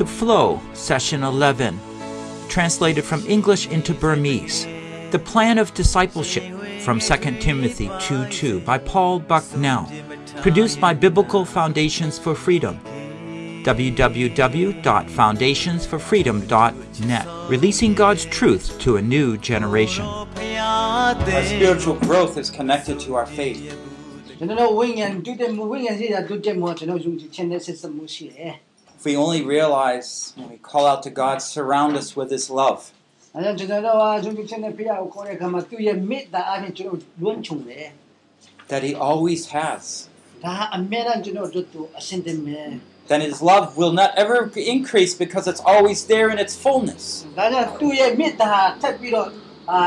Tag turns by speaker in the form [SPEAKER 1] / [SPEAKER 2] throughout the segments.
[SPEAKER 1] The Flow, Session 11, translated from English into Burmese. The Plan of Discipleship from 2 Timothy 2 2 by Paul Bucknell. Produced by Biblical Foundations for Freedom. www.foundationsforfreedom.net. Releasing God's truth to a new generation.
[SPEAKER 2] Our spiritual growth is connected to our faith
[SPEAKER 3] ကျွန်တော်တို့ဝိညာဉ်တူတက်မှုဝိညာဉ်ရှိတာတူတက်မှုကကျွန်တော်ယုံကြည်ခြင်းနဲ့ဆက်စပ်မှုရှိတယ်
[SPEAKER 2] If we only realize when we call out to God, surround us with His love.
[SPEAKER 3] ။အဲဒါကြောင့်ကျွန်တော်တို့ကယုံကြည်ခြင်းနဲ့ဖခင်ကိုခေါ်တဲ့အခါမှာသူ့ရဲ့မေတ္တာအပြင်ကျွန်တော်လွန်းချုံတယ်
[SPEAKER 2] that He always has.
[SPEAKER 3] ။ဒါဟာအမြဲတမ်းကျွန်တော်တို့တို့အစင်တင်မယ်
[SPEAKER 2] Then His love will not ever increase because it's always there in its fullness.
[SPEAKER 3] ။ဒါကြောင့်သူ့ရဲ့မေတ္တာဟာထပ်ပြီးတော့အာ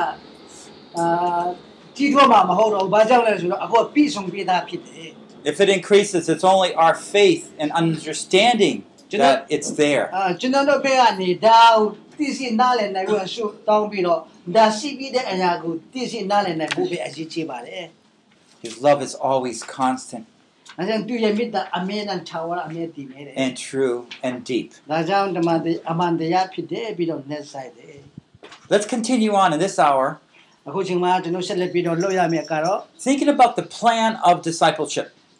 [SPEAKER 3] အာကြီးထွားမှာမဟုတ်တော့ဘူး။ဘာကြောင့်လဲဆိုတော့အခုကပြည့်စုံပြည့်သားဖြစ်တယ်
[SPEAKER 2] If it increases, it's only our faith and understanding that it's there. His love is always constant. And true and deep. Let's continue on in this hour. Thinking about the plan of discipleship.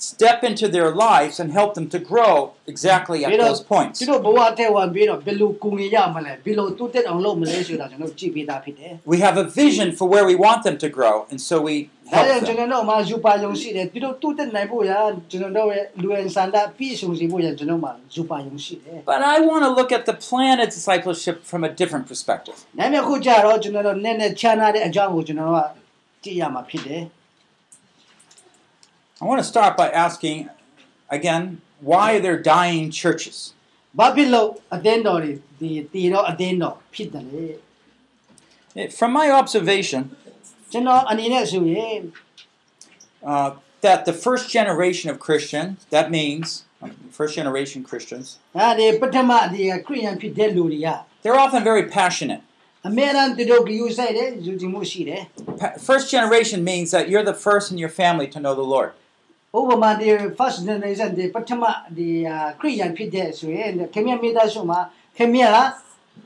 [SPEAKER 2] step into their lives and help them to grow exactly at
[SPEAKER 3] ပြီးတော့
[SPEAKER 2] those points.
[SPEAKER 3] သူတို့ဘဝထဲဝင်ပြီးတော့ဘယ်လိုကူညီရမလဲဘယ်လိုတူတက်အောင်လုပ်မလဲဆိုတာကျွန်တော်ကြည့်ပြီးသားဖြစ်တယ်
[SPEAKER 2] We have a vision for where we want them to grow, and so we
[SPEAKER 3] ဒါ
[SPEAKER 2] help
[SPEAKER 3] ကြောင့်ကျွန်
[SPEAKER 2] them.
[SPEAKER 3] တော်တို့မှာယူပါယုံရှိတယ်သူတို့တူတက်နိုင်ဖို့ရကျွန်တော်တို့ရဲ့လူရန်စန္ဒပြည့်စုံစီဖို့ရကျွန်တော်မှာယူပါယုံရှိတယ်
[SPEAKER 2] But I want to look at the plan of discipleship from a different perspective.
[SPEAKER 3] ။ဒါပေမဲ့ခုကြတော့ကျွန်တော်တို့နည်းနည်းချမ်းသာတဲ့အကြောင်းကိုကျွန်တော်တို့ကကြည့်ရမှာဖြစ်တယ်
[SPEAKER 2] I want to start by asking again why they're dying churches.
[SPEAKER 3] ။ဘာဖြစ်လို့အသင်းတော်တွေဒီတီတော့အသင်းတော်ဖြစ်တယ်လေ
[SPEAKER 2] Eh, From my observation,
[SPEAKER 3] ။ကျွန်တော်အနေနဲ့ဆိုရင်
[SPEAKER 2] uh, that the first generation of Christians, that means um, first generation Christians,
[SPEAKER 3] ဒါဒီပထမဒီခရိယန်ဖြစ်တဲ့လူတွေက
[SPEAKER 2] they're often very passionate.
[SPEAKER 3] အမြဲတမ်းသူတို့ကယူဆိုင်တယ်ယူကြည်မှုရှိတယ်
[SPEAKER 2] Pa- First generation means that you're the first in your family to know the Lord. ။
[SPEAKER 3] ဥပမာဒီ first generation ဒီပထမဒီခရိယန်ဖြစ်တဲ့ဆိုရင်ခင်ဗျမိသားစုမှာခင်ဗျ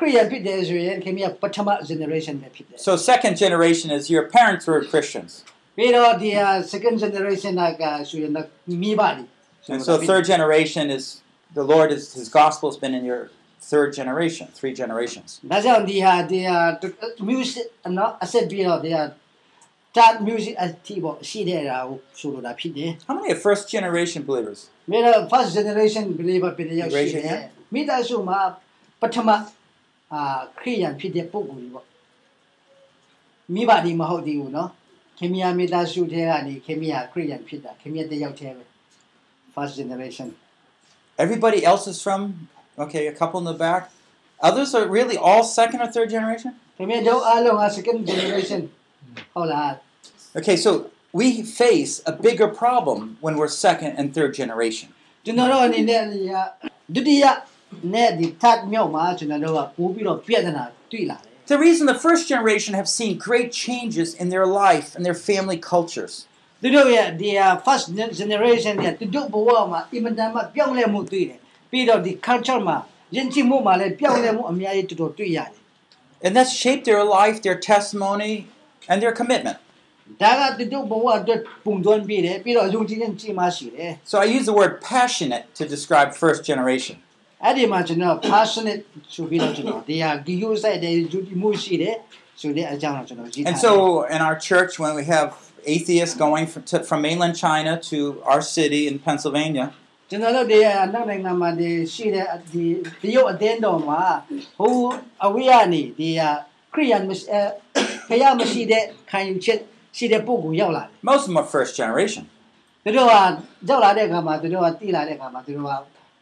[SPEAKER 3] ခရိယန်ဖြစ်တဲ့ဆိုရင်ခင်ဗျပထမ generation ပဲဖြစ်တယ်
[SPEAKER 2] So second generation is your parents were Christians.
[SPEAKER 3] ။ပြီးတော့ဒီ second generation ကဆိုရင်မိဘတွေ
[SPEAKER 2] And so third generation is the Lord is his gospel has been in your third generation, three generations.
[SPEAKER 3] ။ဒါကြောင့်ဒီဟာဒီဟာ music နော်အဆက်ပြီးတော့ဒီ ဟာ start music အတီးပေါ့ရှိတဲ့ဟာကိုဆိုလိုတာဖြစ်တယ်
[SPEAKER 2] How many are first generation believers?
[SPEAKER 3] ။မြေတော့ first generation believer ပြည်ရောက်ရှိတ
[SPEAKER 2] Generation,
[SPEAKER 3] ယ်။မိသားစုမှာပထမအာခရိယန်ဖြစ်တဲ့ပုဂ္ဂိုလ်ကြီးပေါ့။မိဘဒီမဟုတ်သေးဘူးနော်။ခင်ဗျာမိသားစုထဲကနေခင်ဗျာခရိယန်ဖြစ်တာခင်ဗျာတယောက်တည်းပဲ first generation
[SPEAKER 2] Everybody else is from okay, a couple in the back. Others are really all second or third generation?
[SPEAKER 3] ခင်ဗျာတို့အားလုံးက second generation ဟုတ်လား
[SPEAKER 2] Okay, so we face a bigger problem when we're second and third generation.
[SPEAKER 3] ကျွန်တော်တို့အနေနဲ့ဒီဟာဒုတိယနဲ့ဒီ third မြောက်မှာကျွန်တော်တို့ကပို့ပြီးတော့ပြဿနာတွေ့လာတယ်
[SPEAKER 2] The reason the first generation have seen great changes in their life and their family cultures.
[SPEAKER 3] သူတို့ရဲ့ဒီဟာ first generation နဲ့သူတို့ဘဝမှာအင်မတန်မှပြောင်းလဲမှုတွေ့တယ်ပြီးတော့ဒီ culture မှာယဉ်ကျေးမှုမှာလည်းပြောင်းလဲမှုအများကြီးတော်တော်တွေ့ရတယ်
[SPEAKER 2] And that's shaped their life, their testimony, and their commitment.
[SPEAKER 3] ဒါကသူတို့ဘဝအတွက်ပုံသွင်းပြီးတယ်ပြီးတော့ယုံကြည်ခြင်းကြီးမှရှိတယ်
[SPEAKER 2] So I use the word passionate to describe first generation.
[SPEAKER 3] အဲ့ဒီမှာကျွန်တော် passionate ဆိုပြီးတော့ကျွန်တော်ဒီဟာဒီ use တဲ့ယုံကြည်မှုရှိတယ်ဆိုတဲ့အကြောင်းကိုကျွန်တော်ကြည့်ထား
[SPEAKER 2] And
[SPEAKER 3] တယ်
[SPEAKER 2] so in our church, when we have atheists going from, to, from mainland China to our city in Pennsylvania,
[SPEAKER 3] ကျွန်တော်တို့ဒီအနောက်နိုင်ငံမှာဒီရှိတဲ့ဒီဒီရုပ်အတင်းတော်မှာဟိုအဝေးကနေဒီခရိယန်မရှိအဲခရမရှိတဲ့ခံယူချက် ရှိတဲ့ပုဂ္ဂိုလ်ရောက်လာတယ်
[SPEAKER 2] most of them are first generation.
[SPEAKER 3] သူတို့ကရောက်လာတဲ့အခါမှာသူတို့ကတိလာတဲ့အခါမှာသူတို့က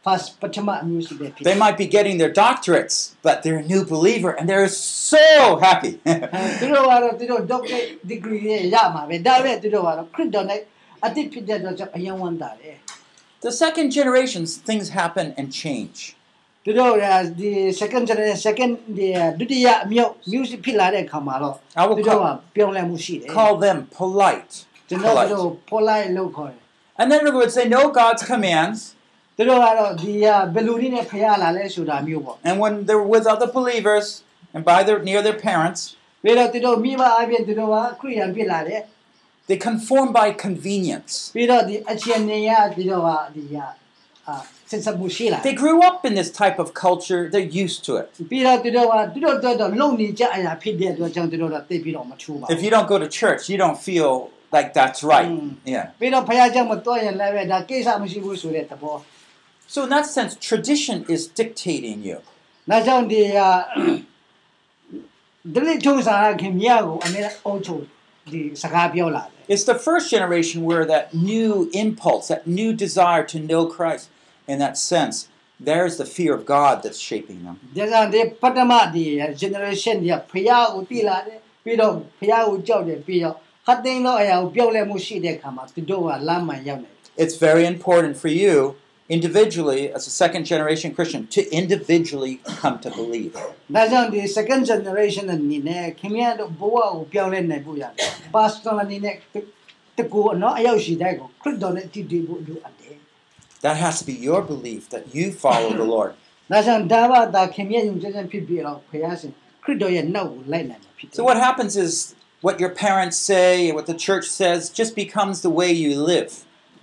[SPEAKER 3] first ပထမအမျိုးရှိတဲ့ဖြစ်
[SPEAKER 2] They might be getting their doctorates, but they're a new believer and they're so happy.
[SPEAKER 3] သူတို့ကတော့သူတို့ doctorate degree နဲ့ရမှာပဲဒါပေမဲ့သူတို့ကတော့ခရစ်တော်နဲ့ အတိတ်ဖြစ်တဲ့အတွက်ကြောင့်အယံဝမ်းတာတယ်
[SPEAKER 2] The second generations, things happen and change.
[SPEAKER 3] သူတို့ကဒီ second generation second ဒီဒုတိယအမြောက် music ဖြစ်လာတဲ့အခါမှာတော့
[SPEAKER 2] I will
[SPEAKER 3] သူတို့က
[SPEAKER 2] call,
[SPEAKER 3] ပြောင်းလဲမှုရှိတယ်
[SPEAKER 2] call them polite.
[SPEAKER 3] ကျွန်တော်
[SPEAKER 2] polite.
[SPEAKER 3] တို့ polite လို့ခေါ်တယ်
[SPEAKER 2] And then we would say, no God's commands.
[SPEAKER 3] သူတို့ကတော့ဒီဘယ်လူနည်းနဲ့ဖျားလာလဲဆိုတာမျိုးပေါ့
[SPEAKER 2] And when they're with other believers and by their near their parents,
[SPEAKER 3] ပြီးတော့သူတို့မိဘအပြင်သူတို့ကခရိယန်ဖြစ်လာတယ်
[SPEAKER 2] they conform by convenience.
[SPEAKER 3] ပြီးတော့ဒီအချင်းနေရသူတို့ကဒီကအာ စစ်စပ်မှုရှိလာ
[SPEAKER 2] They grew up in this type of culture. They're used to it.
[SPEAKER 3] ပြီးတော့သူတို့ကသူတို့တော့တော့လုံနေကြအရာဖြစ်တဲ့အတွက်ကြောင့်သူတို့တော့သိပြီးတော့မထူပါဘူး
[SPEAKER 2] If you don't go to church, you don't feel like that's right.
[SPEAKER 3] Mm.
[SPEAKER 2] Yeah.
[SPEAKER 3] ပြီးတော့ဖခင်ကြောင့်မတော်ရင်လည်းပဲဒါကိစ္စမရှိဘူးဆိုတဲ့သဘော
[SPEAKER 2] So in that sense, tradition is dictating you.
[SPEAKER 3] ။ဒါကြောင့်ဒီဟာဒလိထုံးစားခင်မြတ်ကိုအမေအုံချုပ်ဒီစကားပြောလာတယ်
[SPEAKER 2] It's the first generation where that new impulse, that new desire to know Christ, in that sense, there's the fear of God that's shaping them.
[SPEAKER 3] ။ဒါကြောင့်ဒီပထမဒီ generation ဒီဖခင်ကိုတည်လာတယ်ပြီးတော့ဖခင်ကိုကြောက်တယ်ပြီးတော့ခတ်သိမ်းသောအရာကိုပြောင်းလဲမှုရှိတဲ့အခါမှာသူတို့ကလမ်းမှန်ရောက်နေတယ်
[SPEAKER 2] It's very important for you, individually, as a second generation Christian, to individually come to believe.
[SPEAKER 3] ။ဒါကြောင့်ဒီ second generation အနေနဲ့ခင်ဗျားတို့ဘဝကိုပြောင်းလဲနိုင်ဖို့ရတယ်။ pastor အနေနဲ့တကူအနော်အရောက်ရှိတဲ့ကိုခရစ်တော်နဲ့တည်တည်ဖို့လိုအပ်တယ်
[SPEAKER 2] That has to be your belief that you follow the Lord.
[SPEAKER 3] ။ဒါကြောင့်ဒါဘာသာခင်ဗျားယုံကြည်ခြင်းဖြစ်ပြီးတော့ဖခင်ရှင်ခရစ်တော်ရဲ့နောက်ကိုလိုက်နိုင်မှာဖြစ်တယ်
[SPEAKER 2] So what happens is what your parents say, what the church says, just becomes the way you live.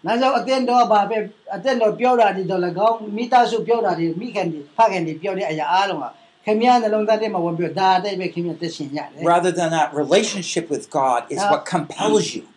[SPEAKER 3] ။ဒါကြောင့်အတင်းတော်ဘာပဲအတင်းတော်ပြောတာဒီတော့လည်းကောင်းမိသားစုပြောတာဒီမိခင်ဒီဖခင်ဒီပြောတဲ့အရာအားလုံးကခင်ဗျားနှလုံးသားထဲမှာဝင်ပြီးဒါအတိတ်ပဲခင်ဗျားသက်ရှင်ရတယ်
[SPEAKER 2] Rather than that relationship with God is
[SPEAKER 3] Ah.
[SPEAKER 2] what compels you. ။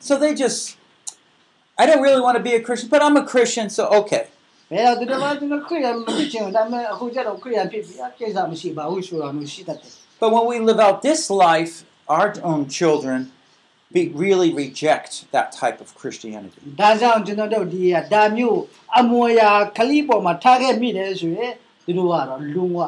[SPEAKER 2] So they just, I don't really want to be a Christian, but I'm a Christian, so okay.
[SPEAKER 3] ။ဘယ်တော့ဒီတော့ကျွန်တော်ခရီးမဖြစ်ချင်ဘူးဒါပေမဲ့အခုကျတော့ခရီးဖြစ်ပြီအကိစ္စမရှိပါဘူးဆိုတာမျိုးရှိတတ်တယ်
[SPEAKER 2] But when we live out this life, our own children be, really reject that type of Christianity.
[SPEAKER 3] ။ဒါကြောင့်ကျွန်တော်တို့ဒီဒါမျိုးအမွေအရာခလီပေါ်မှာထားခဲ့မိတယ်ဆိုရင်သူတို့ကတော့လုံးဝ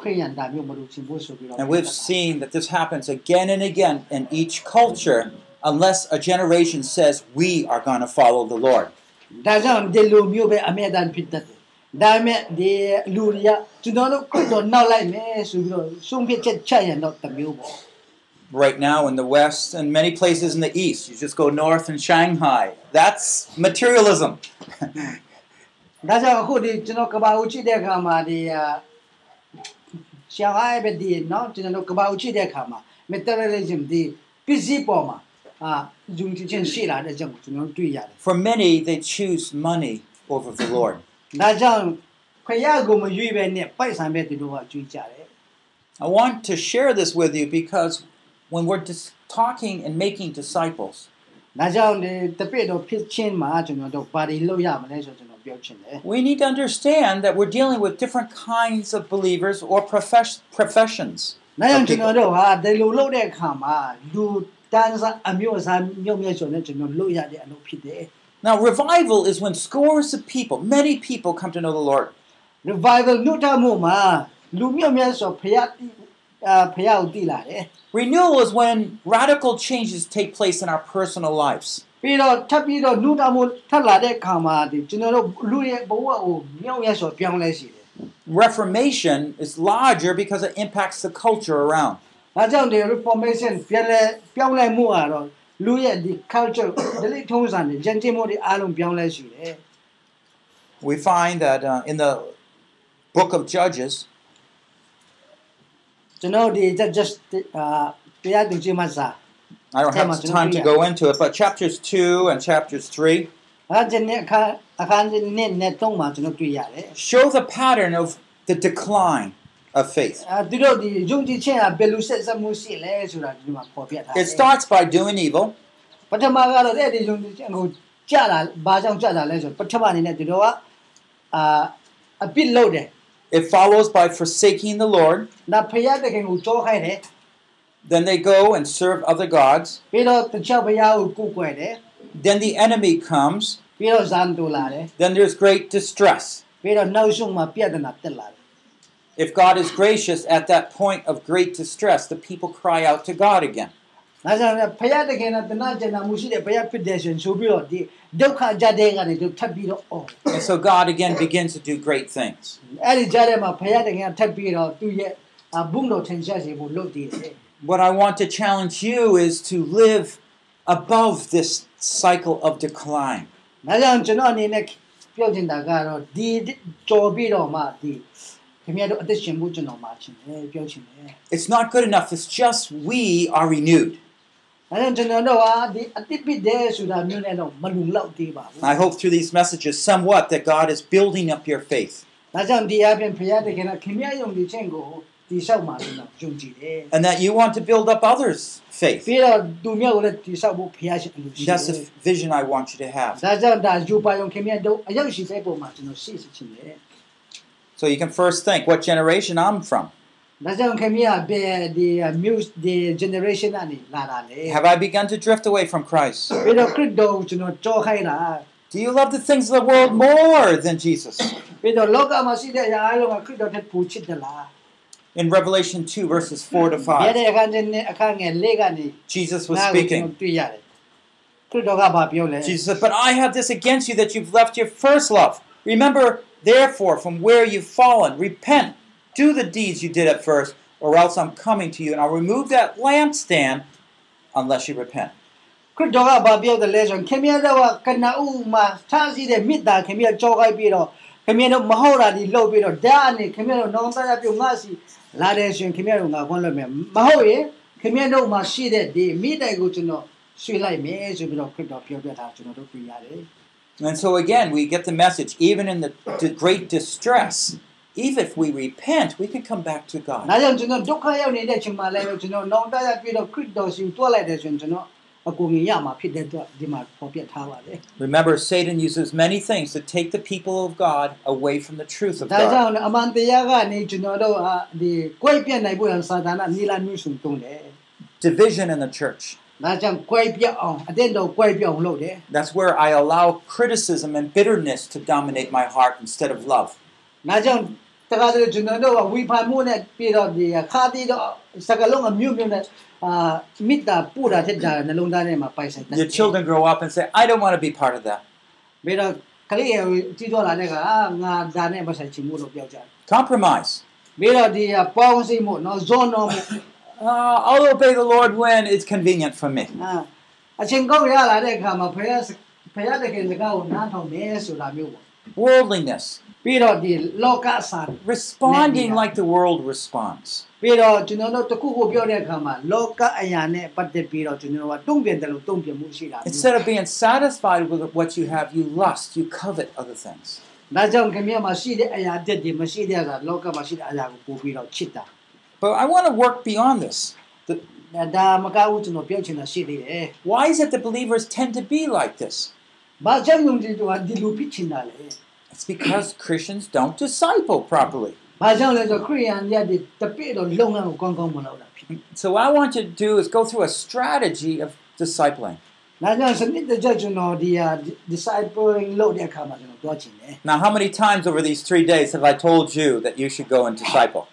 [SPEAKER 3] ခရီးရန်ဒါမျိုးမလို့ချင်ဖို့ဆိုပြီးတော့
[SPEAKER 2] And we've seen that this happens again and again in each culture unless a generation says, We are going to follow the Lord.
[SPEAKER 3] ဒါကြောင့်ဒီလိုမျိုးပဲအမြဲတမ်းဖြစ်တတ်တယ်။ဒါပေမဲ့ဒီလူတွေကကျွန်တော်တို့ခရစ်တော်နောက်လိုက်မယ်ဆိုပြီးတော့ဆုံးဖြတ်ချက်ချက်ရတော့တစ်မျိုးပေါ့
[SPEAKER 2] Right now in the West and many places in the East, you just go north in Shanghai. That's materialism.
[SPEAKER 3] ။ဒါကြောင့်အခုဒီကျွန်တော်ကဘာဦးကြည့်တဲ့အခါမှာဒီရှောင်းအိုင်ပဲဒီနော်ကျွန်တော်တို့ကဘာဦးကြည့်တဲ့အခါမှာ materialism ဒီပစ္စည်းပေါ်မှာ အာယုံကြည်ခြင်းရှိလာတဲ့ကြောင့်ကျွန်တော်တို့တွေ့ရတယ်
[SPEAKER 2] For many, they choose money over the Lord.
[SPEAKER 3] ။ဒါကြောင့်ခရယာကိုမရွေးပဲနဲ့ပိုက်ဆံပဲသူတို့ကကြွေးကြတယ်
[SPEAKER 2] I want to share this with you because when we're dis- talking and making disciples,
[SPEAKER 3] ။ဒါကြောင့်ဒီတပိတ်တော့ဖြစ်ချင်းမှာကျွန်တော်တို့ဘာတွေလုပ်ရမလဲဆိုကျွန်တော်ပြောချင်တယ်
[SPEAKER 2] we need to understand that we're dealing with different kinds of believers or profess- professions.
[SPEAKER 3] ။ဒါကြောင့်
[SPEAKER 2] of
[SPEAKER 3] ကျွန်
[SPEAKER 2] people.
[SPEAKER 3] တော်တို့ဟာဒီလိုလုပ်တဲ့အခါမှာလူ တန်းစားအမျိုးအစားမျိုးမျိုးဆိုနဲ့ကျွန်တော်လုပ်ရတဲ့အလုပ်ဖြစ်တယ်
[SPEAKER 2] Now, revival is when scores of people, many people, come to know the Lord. ။
[SPEAKER 3] revival နှုတ်ထမှုမှာလူမျိုးများဆိုဖျားတိအာဖျားကိုတည်လာတယ်
[SPEAKER 2] Renewal is when radical changes take place in our personal lives.
[SPEAKER 3] ။ပြီးတော့ထပ်ပြီးတော့နှုတ်ထမှုထပ်လာတဲ့အခါမှာဒီကျွန်တော်တို့လူရဲ့ဘဝကိုမြောက်ရဆိုပြောင်းလဲရှိတယ်
[SPEAKER 2] Reformation is larger because it impacts the culture around. ။
[SPEAKER 3] ဒါကြောင့်ဒီ reformation ပြန်လဲပြောင်းလဲမှုကတော့လူရဲ့ဒီ culture ဒလိထုံးစံတွေဂျန်တင်မှုတွေအားလုံးပြောင်းလဲရှိတယ်
[SPEAKER 2] We find that uh, in the book of Judges,
[SPEAKER 3] ။ကျွန်တော်ဒီ just အာတရားသူကြီးမစာ
[SPEAKER 2] I don't have
[SPEAKER 3] Tema,
[SPEAKER 2] time to
[SPEAKER 3] Julia.
[SPEAKER 2] go into it, but chapters 2 and chapters 3
[SPEAKER 3] ။အဲကျနေအခါအခန်းနဲ့နဲ့တုံးမှာကျွန်တော်တွေ့ရတယ်
[SPEAKER 2] show the pattern of the decline. of faith.
[SPEAKER 3] Ah, ah,
[SPEAKER 2] it starts by doing evil. It follows by forsaking the Lord. Then they go and serve other gods. Then the enemy comes. Then there's great distress. If God is gracious at that point of great distress, the people cry out to God again.
[SPEAKER 3] ။ဒါကြောင့်လည်းဖယားတခင်ကတနာကျင်နာမှုရှိတဲ့ဘုရားဖြစ်တဲ့ရှင်ဆိုပြီးတော့ဒီဒုက္ခကြတဲ့ကနေသူထပ်ပြီးတော့အော်
[SPEAKER 2] And so God again begins to do great things.
[SPEAKER 3] ။အဲ့ဒီကြားထဲမှာဖယားတခင်ကထပ်ပြီးတော့သူ့ရဲ့အာဘုံတော်ထင်ရှားစေဖို့လုပ်တည်တယ်
[SPEAKER 2] What I want to challenge you is to live above this cycle of decline.
[SPEAKER 3] ။ဒါကြောင့်ကျွန်တော်အနေနဲ့ပြောချင်တာကတော့ဒီကြော်ပြီးတော့မှဒီ ခင်ဗျားတို့အသက်ရှင်မှုကျွန်တော်မှာချင်တယ်ပြောချင်တယ်။
[SPEAKER 2] It's not good enough. It's just we are renewed.
[SPEAKER 3] ဒါကြောင့်ကျွန်တော်တို့ဟာဒီအတိပစ်တဲ့ဆိုတာမျိုးနဲ့တော့မလုံလောက်သေးပါဘူး
[SPEAKER 2] I hope through these messages, somewhat, that God is building up your faith
[SPEAKER 3] ဒါကြောင့်ဒီအပြင်ဖယားတခင်ကခင်ဗျားယုံကြည်ခြင်းကိုဒီလျှောက်မှာကျွန်တော်ယုံကြည်တယ်
[SPEAKER 2] and that you want to build up others' faith.
[SPEAKER 3] ပြီးတော့သူမျိုးကိုလည်းဒီလျှောက်ဖို့ဖယားရှင်အလိုရှိတယ်
[SPEAKER 2] That's the vision I want you to have.
[SPEAKER 3] ဒါကြောင့်ဒါယူပါယုံခင်ဗျားတို့အရောက်ရှိတဲ့ပုံမှာကျွန်တော်ရှိစီချင်တယ်
[SPEAKER 2] So you can first think what generation I'm from. Have I begun to drift away from Christ? Do you love the things of the world more than Jesus? In Revelation 2, verses 4 to 5, Jesus was speaking. Jesus said, But I have this against you that you've left your first love. Remember, therefore, from where you've fallen, repent, do the deeds you did at first, or else I'm coming to you, and I'll remove that lampstand unless you repent.
[SPEAKER 3] ခရစ်တော်ကဘာပြောတယ်လဲဆိုရင်ခင်ဗျားတို့ကကနဦးမှာထားစီတဲ့မေတ္တာခင်ဗျားကြောခိုင်းပြီးတော့ခင်ဗျားတို့မဟုတ်တာဒီလှုပ်ပြီးတော့ဓာတ်အနေခင်ဗျားတို့နောင်တရပြုတ်ငါစီလာတယ်ဆိုရင်ခင်ဗျားတို့ငါခွန်းလို့မယ်မဟုတ်ရင်ခင်ဗျားတို့မှာရှိတဲ့ဒီမိတိုင်ကိုကျွန်တော်ရွှေ့လိုက်မယ်ဆိုပြီးတော့ခရစ်တော်ပြောပြတာကျွန်တော်တို့ပြရတယ်
[SPEAKER 2] And so, again, we get the message even in the d- great distress, even if we repent, we can come back to
[SPEAKER 3] ဒါ
[SPEAKER 2] God.
[SPEAKER 3] ကြောင့်ကျွန်တော်ဒုက္ခရောက်နေတဲ့ချိန်မှာလည်းကျွန်တော်နောင်တရပြီးတော့ခရစ်တော်ရှင်တွားလိုက်တယ်ဆိုရင်ကျွန်တော်အကူငင်ရမှာဖြစ်တဲ့အတွက်ဒီမှာပေါ်ပြထားပါတယ်
[SPEAKER 2] Remember, Satan uses many things to take the people of God away from the truth of
[SPEAKER 3] ဒါကြောင့်
[SPEAKER 2] God.
[SPEAKER 3] အမှန်တရားကနေကျွန်တော်တို့ဟာဒီကိုယ်ပြတ်နိုင်ဖို့ရန်စာသားနာနီလာမျိုးစုံတုံးတယ်
[SPEAKER 2] Division in the church. ။ That's where I allow criticism and bitterness to dominate my heart instead of love. Your children grow up and say, I don't want to be part of that. Compromise.
[SPEAKER 3] ပြီးတော့ဒီပေါင်းစိမှုနော်ဇွန်တော်မှု
[SPEAKER 2] Uh, I'll obey the Lord when it's convenient for me.
[SPEAKER 3] အာအချင်းကောက်ရလာတဲ့အခါမှာဖယားဖယားတကယ်စကားကိုနားထောင်တယ်ဆိုတာမျိုးပေါ့
[SPEAKER 2] Worldliness.
[SPEAKER 3] ။ပြီးတော့ဒီလောကဆန်
[SPEAKER 2] Responding
[SPEAKER 3] Yeah.
[SPEAKER 2] like the world responds.
[SPEAKER 3] ပြီးတော့ကျွန်တော်တို့တခုခုပြောတဲ့အခါမှာလောကအရာနဲ့ပတ်သက်ပြီးတော့ကျွန်တော်တို့ကတုံ့ပြန်တယ်လို့တုံ့ပြန်မှုရှိတာမျိုး
[SPEAKER 2] Instead of being satisfied with what you have, you lust, you covet other things.
[SPEAKER 3] ဒါကြောင့်ခင်ဗျာမှာရှိတဲ့အရာတက်တယ်မရှိတဲ့အရာလောကမှာရှိတဲ့အရာကိုပို့ပြီးတော့ချစ်တာ
[SPEAKER 2] But I want to work beyond this. The,
[SPEAKER 3] ဒါဒါမကဘူးကျွန်တော်ပြောချင်တာရှိသေးတယ်
[SPEAKER 2] why is it that believers tend to be like this?
[SPEAKER 3] ။ဘာကြောင့်ယုံကြည်သူကဒီလိုဖြစ်ချင်တာလဲ
[SPEAKER 2] It's because Christians don't disciple properly.
[SPEAKER 3] ။ဘာကြောင့်လဲဆိုတော့ခရိယန်တွေကဒီတပိတော့လုံငန်းကိုကောင်းကောင်းမလုပ်တာဖြစ်တယ်
[SPEAKER 2] So what I want you to do is go through a strategy of discipling.
[SPEAKER 3] ။ဒါကြောင့်စနစ်တကျကျွန်တော်ဒီဟာ discipling လုပ်တဲ့အခါမှာကျွန်တော်ပြောချင်တယ်
[SPEAKER 2] Now, how many times over these three days have I told you that you should go and disciple? ။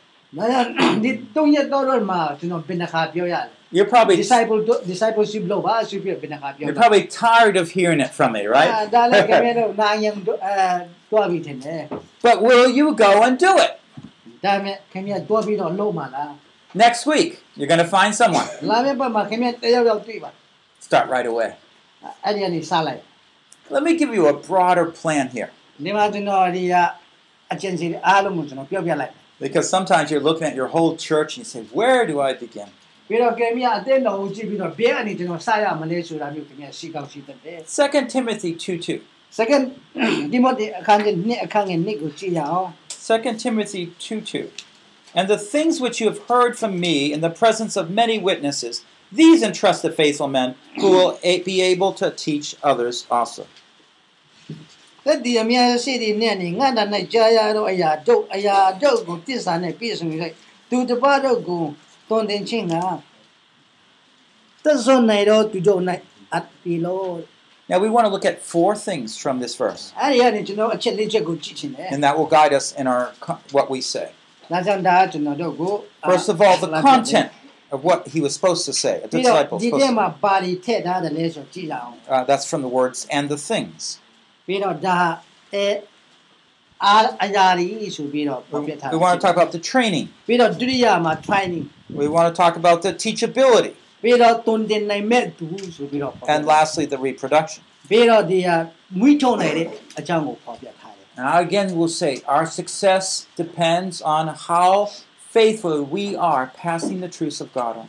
[SPEAKER 2] You're probably
[SPEAKER 3] disciple discipleship law ba.
[SPEAKER 2] You're probably tired of hearing it from me, right? but will you go and do it? Next week, you're going to find someone. Start right away. Let me give you a broader plan here.
[SPEAKER 3] ဒီမှာကျွန်တော်ဒီကအကျဉ်းစီအားလုံးကိုကျွန်တော်ပြောပြလိုက်
[SPEAKER 2] because sometimes you're looking at your whole church and you say, Where do I begin?
[SPEAKER 3] ပြီးတော့ခင်ဗျားအတင်းတော်ကိုကြည့်ပြီးတော့ဘယ်အနေကျွန်တော်စရမလဲဆိုတာမျိုးခင်ဗျားရှိကောက်ရှိတတ်တယ်
[SPEAKER 2] 2 Timothy 2 2.
[SPEAKER 3] second ဒီမို့ဒီအခန်းကြီးနှစ်အခန်းငယ်နှစ်ကိုကြည့်ရအောင်
[SPEAKER 2] 2 Timothy 2 2. And the things which you have heard from me in the presence of many witnesses, these entrust to faithful men who will a- be able to teach others also.
[SPEAKER 3] သက်ဒီအများရှိတဲ့နဲ့နေငါတ၌ကြာရတော့အရာတို့အရာတို့ကိုတစ္ဆာနဲ့ပြည့်စုံ၍သူတပတို့ကိုတွင်တင်ခြင်းကသက်စွန်နိုင်တော့သူတို့၌အပ်ပြီလို့
[SPEAKER 2] Now we want to look at four things from this verse,
[SPEAKER 3] အဲ့ဒီကနေကျွန်တော်အချက်လေးချက်ကိုကြည့်ချင်တယ်
[SPEAKER 2] and that will guide us in our co- what we say.
[SPEAKER 3] ။ဒါကြောင့်ဒါကကျွန်တော်တို့ကို
[SPEAKER 2] First of all, the content of what he was supposed to say. A
[SPEAKER 3] ပြီးတော့
[SPEAKER 2] disciple
[SPEAKER 3] ဒီ
[SPEAKER 2] supposed
[SPEAKER 3] ထဲ
[SPEAKER 2] to
[SPEAKER 3] မှာပါလီထည့်ထားတယ်လဲဆိုကြည့်ရအောင်
[SPEAKER 2] Uh, that's from the words and the things. ။ we want to talk about the training. We want to talk about the teachability. And lastly, the reproduction. Now, again, we'll say our success depends on how faithful we are passing the truths of God on.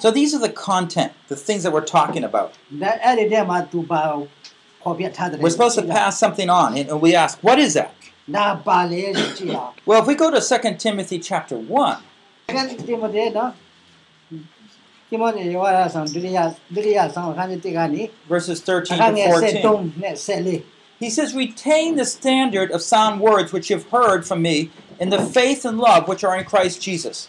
[SPEAKER 2] So these are the content, the things that we're talking about. We're supposed to pass something on, and we ask, what is that? well, if we go to 2 Timothy chapter 1, verses 13 to 14, he says, Retain the standard of sound words which you've heard from me in the faith and love which are in Christ Jesus.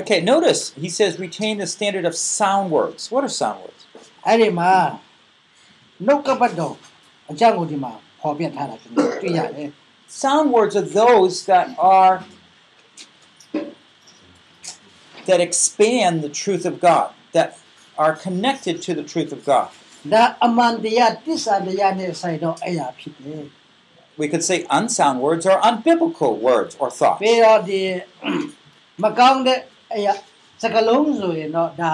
[SPEAKER 2] Okay, notice he says, Retain the standard of sound words. What are sound words?
[SPEAKER 3] အဲ့ဒီမှာနှုတ်ကပတ်တော်အကြောင်းကိုဒီမှာဟောပြထားတာကျွန်တော်တွေ့ရတယ်
[SPEAKER 2] Sound words are those that are that expand the truth of God, that are connected to the truth of God.
[SPEAKER 3] ဒါအမှန်တရားတစ္ဆာတရားနဲ့ဆိုင်တော့အရာဖြစ်တယ်
[SPEAKER 2] We could say unsound words or unbiblical words or thoughts.
[SPEAKER 3] ပြီးတော့ဒီမကောင်းတဲ့ အရာစကလုံးဆိုရင်တော့ဒါ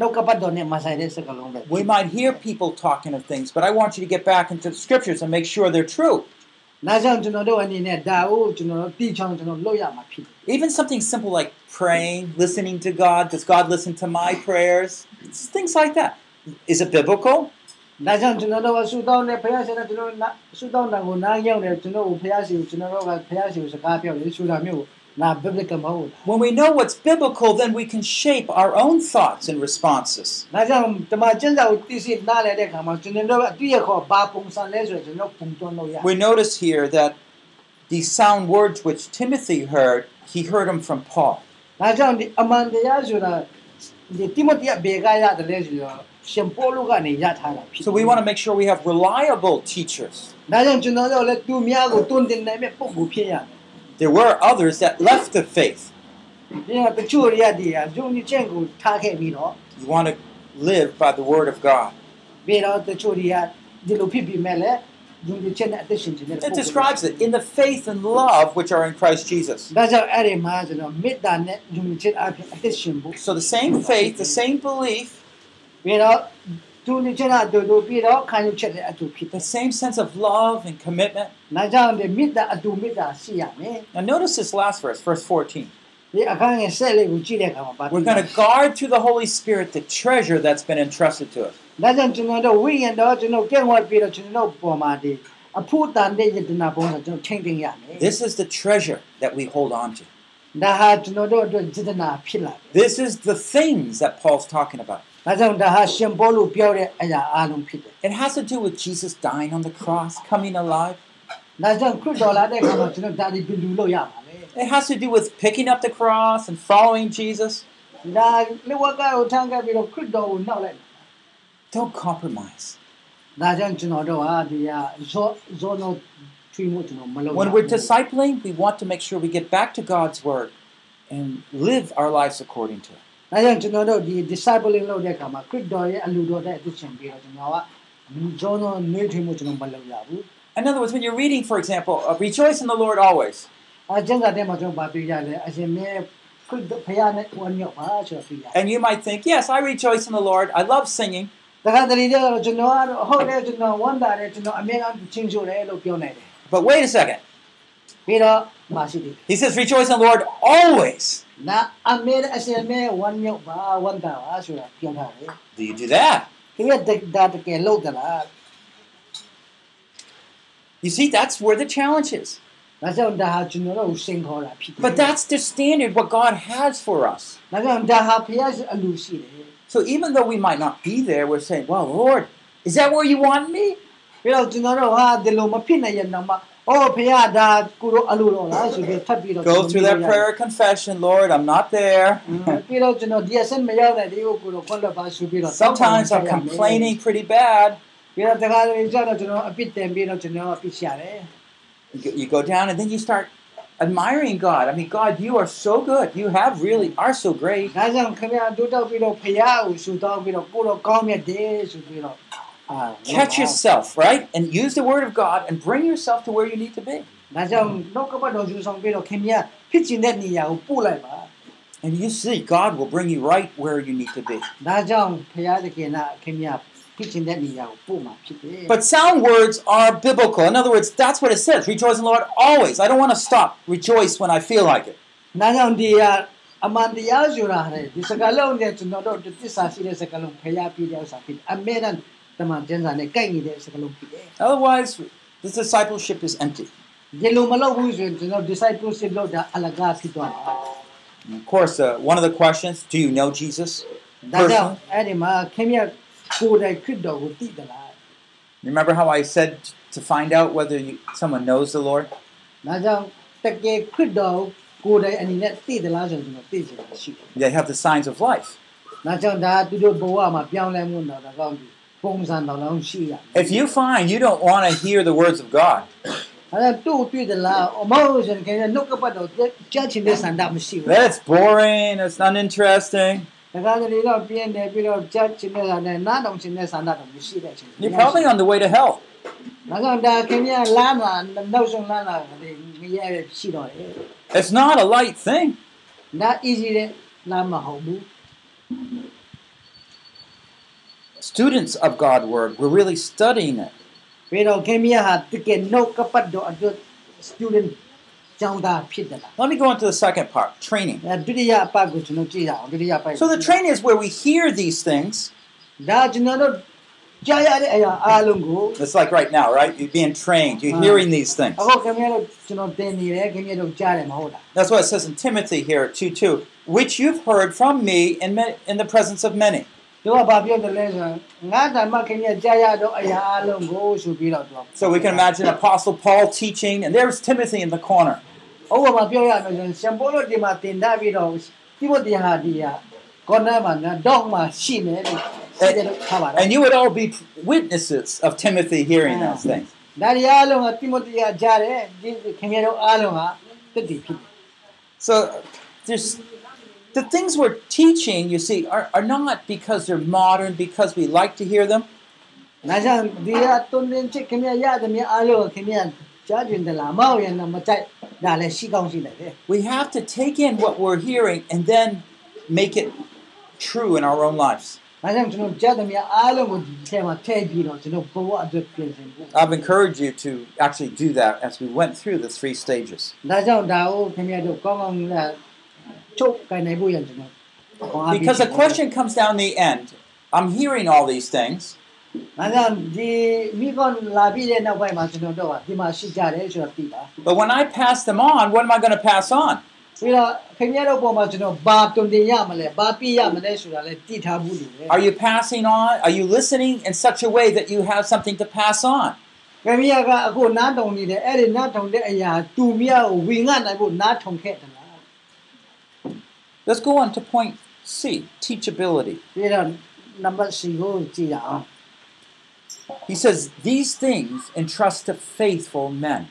[SPEAKER 3] နှုတ်ကပတ်တော်နဲ့မဆိုင်တဲ့စကလုံးပဲ
[SPEAKER 2] We might hear people talking of things, but I want you to get back into the scriptures and make sure they're true.
[SPEAKER 3] နားကြောင့်ကျွန်တော်တို့အနေနဲ့ဒါကိုကျွန်တော်တို့တီချောင်းကျွန်တော်လုပ်ရမှာဖြစ်တယ်
[SPEAKER 2] Even something simple like praying, listening to God. Does God listen to my prayers? It's things like that. Is it biblical?
[SPEAKER 3] ဒါကြောင့်ကျွန်တော်တို့ကဆူတောင်းတဲ့ဘုရားရှင်ကကျွန်တော်တို့ဆူတောင်းတာကိုနားရောက်တယ်ကျွန်တော်တို့ဘုရားရှင်ကိုကျွန်တော်တို့ကဘုရားရှင်ကိုစကားပြောတယ်ဆူတာမျိုးနာ biblical mode
[SPEAKER 2] When we know what's biblical, then we can shape our own thoughts and responses. We notice here that the sound words which Timothy heard, he heard them from Paul. So we want to make sure we have reliable teachers there were others that left the faith. You want to live by the word of God. It describes it in the faith and love which are in Christ Jesus. So the same faith, the same belief. The same sense of love and commitment. Now notice this last verse, verse 14. We're going to guard through the Holy Spirit the treasure that's been entrusted to us. This is the treasure that we hold on to. This is the things that Paul's talking about. It has to do with Jesus dying on the cross, coming alive. It has to do with picking up the cross and following Jesus. Don't compromise. When we're discipling, we want to make sure we get back to God's Word and live our lives according to it.
[SPEAKER 3] ဒါကြောင့်ကျွန်တော်တို့ဒီ discipling လုပ်တဲ့အခါမှာခရစ်တော်ရဲ့အလူတော်တဲ့အသစ်ရှင်ပြီးတော့ကျွန်တော်ကဇောနိုနှွေးထွေးမှုကျွန်တော်မလုပ်ရဘူး
[SPEAKER 2] In other words, when you're reading, for example, uh, rejoice in the Lord always.
[SPEAKER 3] အကျဉ်းစာထဲမှာကျွန်တော်ဗာပြရလဲအရှင်မြဲခရစ်တော်ဖခင်နဲ့ဝမ်းမြောက်ပါဆိုတော့ပြရ
[SPEAKER 2] And you might think, yes, I rejoice in the Lord. I love singing.
[SPEAKER 3] တခါတလေကျတော့ကျွန်တော်ကတော့ဟုတ်တယ်ကျွန်တော်ဝမ်းသာတယ်ကျွန်တော်အမြဲတမ်းချင်းချိုတယ်လို့ပြောနိုင်တယ်
[SPEAKER 2] But wait a second.
[SPEAKER 3] ပြီးတော့မရှိသေး
[SPEAKER 2] He says, rejoice in the Lord always. Do you do that?
[SPEAKER 3] He had that to get loaded up.
[SPEAKER 2] You see, that's where the challenge is. But that's the standard what God has for us. So even though we might not be there, we're saying, Well, Lord, is that where you want me? Go through that prayer of confession, Lord, I'm not there. Sometimes I'm complaining pretty bad. You go down and then you start admiring God. I mean, God, you are so good. You have really are so great.
[SPEAKER 3] ဒါကြောင့်ခင်ဗျာတို့တော့ပြီးတော့ဖခင်ကိုဆူတောင်းပြီးတော့ကိုရောကောင်းမြတ်တယ်ဆိုပြီးတော့အာ
[SPEAKER 2] Catch yourself, right? And use the word of God and bring yourself to where you need to be.
[SPEAKER 3] ဒါကြောင့်နောက်ကပတ်တော်ယူဆောင်ပြီးတော့ခင်ဗျာဖြစ်ချင်တဲ့နေရာကိုပို့လိုက်ပါ
[SPEAKER 2] And you see, God will bring you right where you need to be.
[SPEAKER 3] ဒါကြောင့်ဖခင်တခင်ကခင်ဗျာဖြစ်ချင်တဲ့နေရာကိုပို့မှာဖြစ်တယ်
[SPEAKER 2] But sound words are biblical. In other words, that's what it says. Rejoice in the Lord always. I don't want to stop. Rejoice when I feel like it.
[SPEAKER 3] ဒါကြောင့်ဒီဟာအမှန်တရားဆိုတာဟဲ့ဒီစကားလုံးနဲ့ကျွန်တော်တို့တစ္ဆာရှိတဲ့စကားလုံးဖျားပြတဲ့ဥစ္စာဖြစ်တယ်အမေရန်တမ
[SPEAKER 2] Otherwise, this discipleship is empty. And of course, uh, one of the questions do you know Jesus? Personally? Remember how I said to find out whether you, someone knows the Lord? They have the signs of life. If you find you don't want to hear the words of God, that's boring,
[SPEAKER 3] that's not interesting.
[SPEAKER 2] You're probably on the way to hell. It's not a light thing students of God' Word were really studying it.
[SPEAKER 3] Pero student.
[SPEAKER 2] Let me go on to the second part, training. So the training is where we hear these things. It's like right now, right? You're being trained. You're hearing these things. That's what it says in Timothy here, 2 2, which you've heard from me in, in the presence of many.
[SPEAKER 3] သူကဘာပြောတယ်လဲဆိုရင်ငါတမခင်ဗျကြားရတော့အရာအားလုံးကိုဆိုပြီးတော့သူက
[SPEAKER 2] So we can imagine Apostle Paul teaching, and there's Timothy in the corner.
[SPEAKER 3] ဥပမာပြောရမယ်ဆိုရင်ရှင်ပိုလို့ဒီမှာတင်ထားပြီးတော့ဒီဘုတရားဟာဒီဟာကောနာမှာနော်ဒေါက်မှာရှိနေလို့ရှိတယ်လို့ထားပါတော့
[SPEAKER 2] And you would all be witnesses of Timothy hearing those things.
[SPEAKER 3] ဒါရီအားလုံးကတိမိုသေကကြားတယ်ဒီခင်ဗျတို့အားလုံးဟာတတိဖြစ်တယ်
[SPEAKER 2] So there's the things we're teaching, you see, are, are not because they're modern, because we like to hear them. We have to take in what we're hearing and then make it true in our own lives. I've encouraged you to actually do that as we went through the three stages.
[SPEAKER 3] ဒါကြောင့်ဒါကိုခင်ဗျတို့ကောင်းကောင်းလည်းချုပ်ကိုင်နိုင်ဖို့ရကျွန်တော်ကောင်းအားပေး
[SPEAKER 2] Because the question comes down the end. I'm hearing all these things,
[SPEAKER 3] ဒါကြောင့်ဒီမိကွန်လာပြီးတဲ့နောက်ပိုင်းမှာကျွန်တော်တို့ကဒီမှာရှိကြတယ်ဆိုတော့သိတာ
[SPEAKER 2] but when I pass them on, what am I going to pass on?
[SPEAKER 3] ။ပြီးတော့ခင်ဗျတို့ပုံမှာကျွန်တော်ဘာတုံတင်ရမလဲဘာပြရမလဲဆိုတာလည်းသိထားဘူးလို့လေ
[SPEAKER 2] Are you passing on? Are you listening in such a way that you have something to pass on?
[SPEAKER 3] ။ခင်ဗျကအခုနားတုံနေတယ်အဲ့ဒီနားတုံတဲ့အရာတူမြကိုဝင်ငတ်နိုင်ဖို့နားထုံခဲ့တယ်လား
[SPEAKER 2] Let's go on to point C, teachability. He says, These things entrust to faithful men.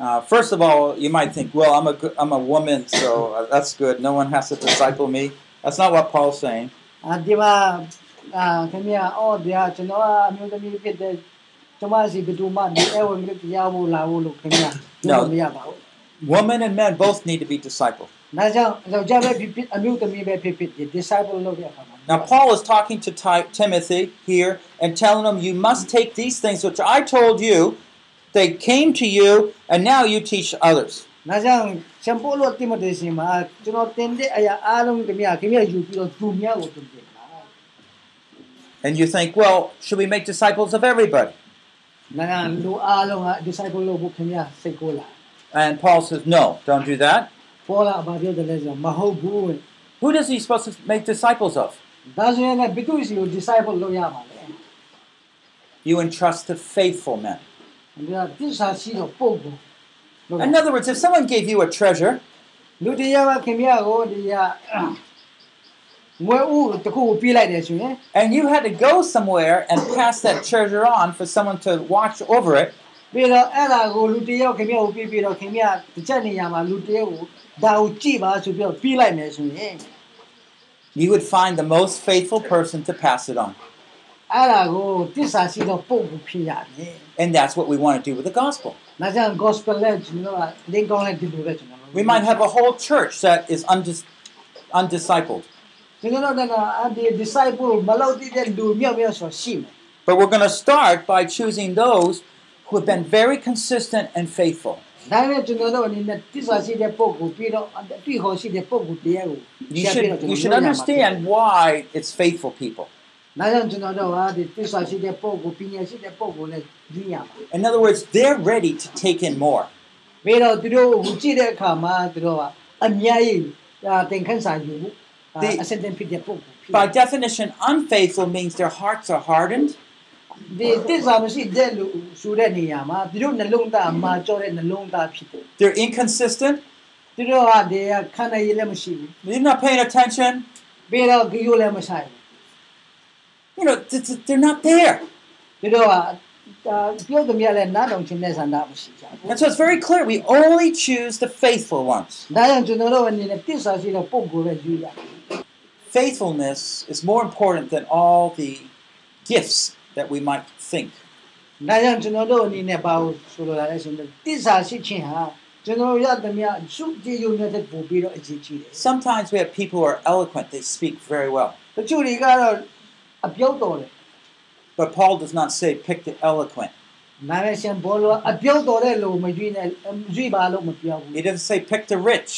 [SPEAKER 2] Uh, first of all, you might think, well, I'm a I'm a woman, so uh, that's good. No one has to disciple me. That's not what Paul's saying.
[SPEAKER 3] ကျွန်မစီဘယ်သူမှဒီအဝင်ကတရားဖို့လာဖို့လို့ခင်ဗျာပြောလို့မရပါဘူး
[SPEAKER 2] Women and men both need to be discipled.
[SPEAKER 3] ။ဒါကြောင့်ယောက်ျားပဲဖြစ်ဖြစ်အမျိုးသမီးပဲဖြစ်ဖြစ်ဒီ disciple လုပ်တဲ့အခါမှာ
[SPEAKER 2] Now, Paul is talking to Ti- Timothy here and telling him, You must take these things which I told you, they came to you, and now you teach others.
[SPEAKER 3] ဒါကြောင့်ရှမ်ပိုလို့တိမတေရှင်မှာကျွန်တော်တင်တဲ့အရာအားလုံးခင်ဗျာခင်ဗျာယူပြီးတော့သူများကိုတင်ပြပါ
[SPEAKER 2] And you think, Well, should we make disciples of everybody? ။ and Paul says, no, don't do that. Who does he supposed to make disciples of? You entrust to faithful men. In other words, if someone gave you a treasure, And you had to go somewhere and pass that treasure on for someone to watch over it. You would find the most faithful person to pass it on. And that's what we want to do with the gospel. We might have a whole church that is undis- undiscipled. But we're going to start by choosing those who have been very consistent and faithful. You should, you should understand why it's faithful people. In other words, they're ready to take in more.
[SPEAKER 3] The,
[SPEAKER 2] by definition, unfaithful means their hearts are hardened. They're inconsistent. They're not paying attention. You know, they're not there.
[SPEAKER 3] ဘူးသူတို့ကဒါပြောသမျှလည်းနားတောင်ခြင်းနဲ့ဆန္ဒမရှိကြဘူး
[SPEAKER 2] And so it's very clear we only choose the faithful ones.
[SPEAKER 3] ဒါကြောင့်ကျွန်တော်တို့အနေနဲ့တစ္ဆာရှိတဲ့ပုံကိုပဲယူရတယ်
[SPEAKER 2] Faithfulness is more important than all the gifts that we might think.
[SPEAKER 3] ဒါကြောင့်ကျွန်တော်တို့အနေနဲ့ဘာလို့ဆိုလိုတာလဲဆိုတော့တစ္ဆာရှိခြင်းဟာကျွန်တော်ရသမျှရှုကြည်ယုံနေတဲ့ပို့ပြီးတော့အရေးကြီးတယ်
[SPEAKER 2] Sometimes we have people who are eloquent, they speak very well.
[SPEAKER 3] တချို့တွေကတော့အပြုတ်တော်တယ်
[SPEAKER 2] But Paul does not say pick the eloquent.
[SPEAKER 3] နာမည်ရှင်ဘောလို့အပြုတ်တော်တဲ့လူမကြည့်နဲ့ကြည့်ပါလို့မပြောဘူး
[SPEAKER 2] He doesn't say pick the rich,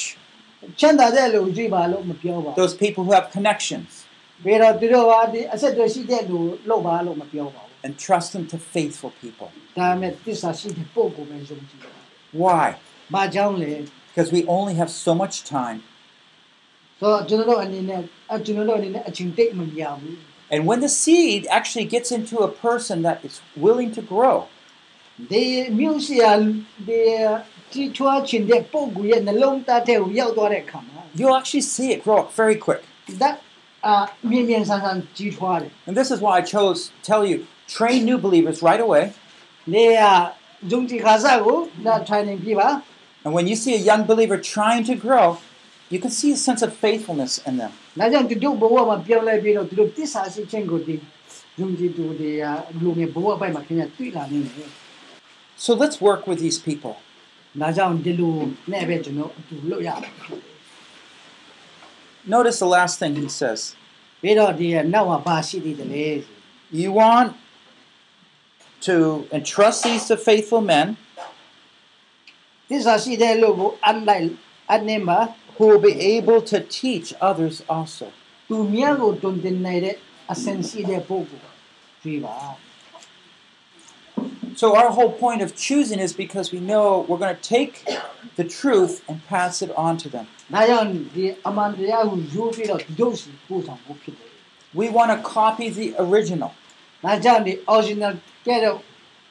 [SPEAKER 3] ချမ်းသာတဲ့လူကြည့်ပါလို့မပြောပါဘူး
[SPEAKER 2] those people who have connections,
[SPEAKER 3] ပြီးတော့သူတို့ကဒီအဆက်တွေရှိတဲ့လူလောက်ပါလို့မပြောပါဘူး
[SPEAKER 2] and trust them to faithful people.
[SPEAKER 3] ဒါပေမဲ့တစ္ဆာရှိတဲ့ပုံကိုပဲယုံကြည်တယ်
[SPEAKER 2] Why?
[SPEAKER 3] ။ဘာကြောင့်လဲ
[SPEAKER 2] Because we only have so much time.
[SPEAKER 3] ဆိုတော့ကျွန်တော်တို့အနေနဲ့အကျွန်တော်တို့အနေနဲ့အချိန်တိတ်မရဘူး
[SPEAKER 2] And when the seed actually gets into a person that is willing to grow,
[SPEAKER 3] ။ဒီမျိုးစီယာဒီတီထွားချင်တဲ့ပုံကိုရဲ့နှလုံးသားထဲကိုရောက်သွားတဲ့အခါမှာ
[SPEAKER 2] you'll actually see it grow up very quick.
[SPEAKER 3] ဒါအာမြင်မြန်ဆန်းဆန်းကြီးထွားတယ်
[SPEAKER 2] And this is why I chose to tell you train new believers right away.
[SPEAKER 3] ။နေရဂျုံတီခါစားကိုဒါ training ပြပါ
[SPEAKER 2] And when you see a young believer trying to grow, you can see a sense of faithfulness in them.
[SPEAKER 3] ။ဒါကြောင့်သူတို့ဘဝမှာပြောင်းလဲပြီးတော့သူတို့တစ္ဆာရှိခြင်းကိုဒီဂျုံတီတူဒီလူငယ်ဘဝပိုင်မှာခင်ဗျာတွေ့လာနေတယ်
[SPEAKER 2] So let's work with these people.
[SPEAKER 3] ။ဒါကြောင့်ဒီလိုနဲ့ပဲကျွန်တော်အတူလုပ်ရတယ်
[SPEAKER 2] Notice the last thing he says.
[SPEAKER 3] ။ပြီးတော့ဒီနောက်မှာဘာရှိသေးတယ်လဲ
[SPEAKER 2] You want to entrust these to faithful men
[SPEAKER 3] သစ္စာရှိတဲ့လူကိုအလိုက်အနှင်းမှာ
[SPEAKER 2] who will be able to teach others also.
[SPEAKER 3] သူများကိုတွင်တင်နိုင်တဲ့အဆင့်ရှိတဲ့ပုဂ္ဂိုလ်ကြွေးပါ
[SPEAKER 2] So our whole point of choosing is because we know we're going to take the truth and pass it on to them.
[SPEAKER 3] ။ဒါကြောင့်ဒီအမှန်တရားကိုယူပြီးတော့ဒုစီပို့ဆောင်ဖို့ဖြစ်တယ်
[SPEAKER 2] We want to copy the original.
[SPEAKER 3] ။ဒါကြောင့်ဒီ original ကဲတော့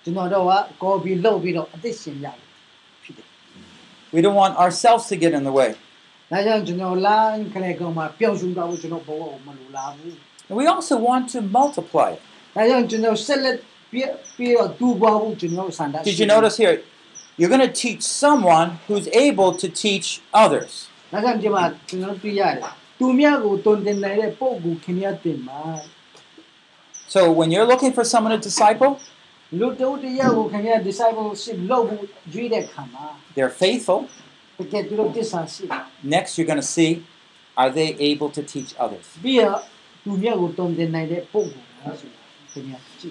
[SPEAKER 3] ကျွန်တော်တို့က copy လုပ်ပြီးတော့အသစ်ရှင်ရတယ်ဖြစ်တယ်
[SPEAKER 2] We don't want ourselves to get in the way. And we also want to multiply it. Did you notice here? You're going to teach someone who's able to teach others. So when you're looking for someone to disciple, they're faithful. Next, you're going to see are they able to teach others?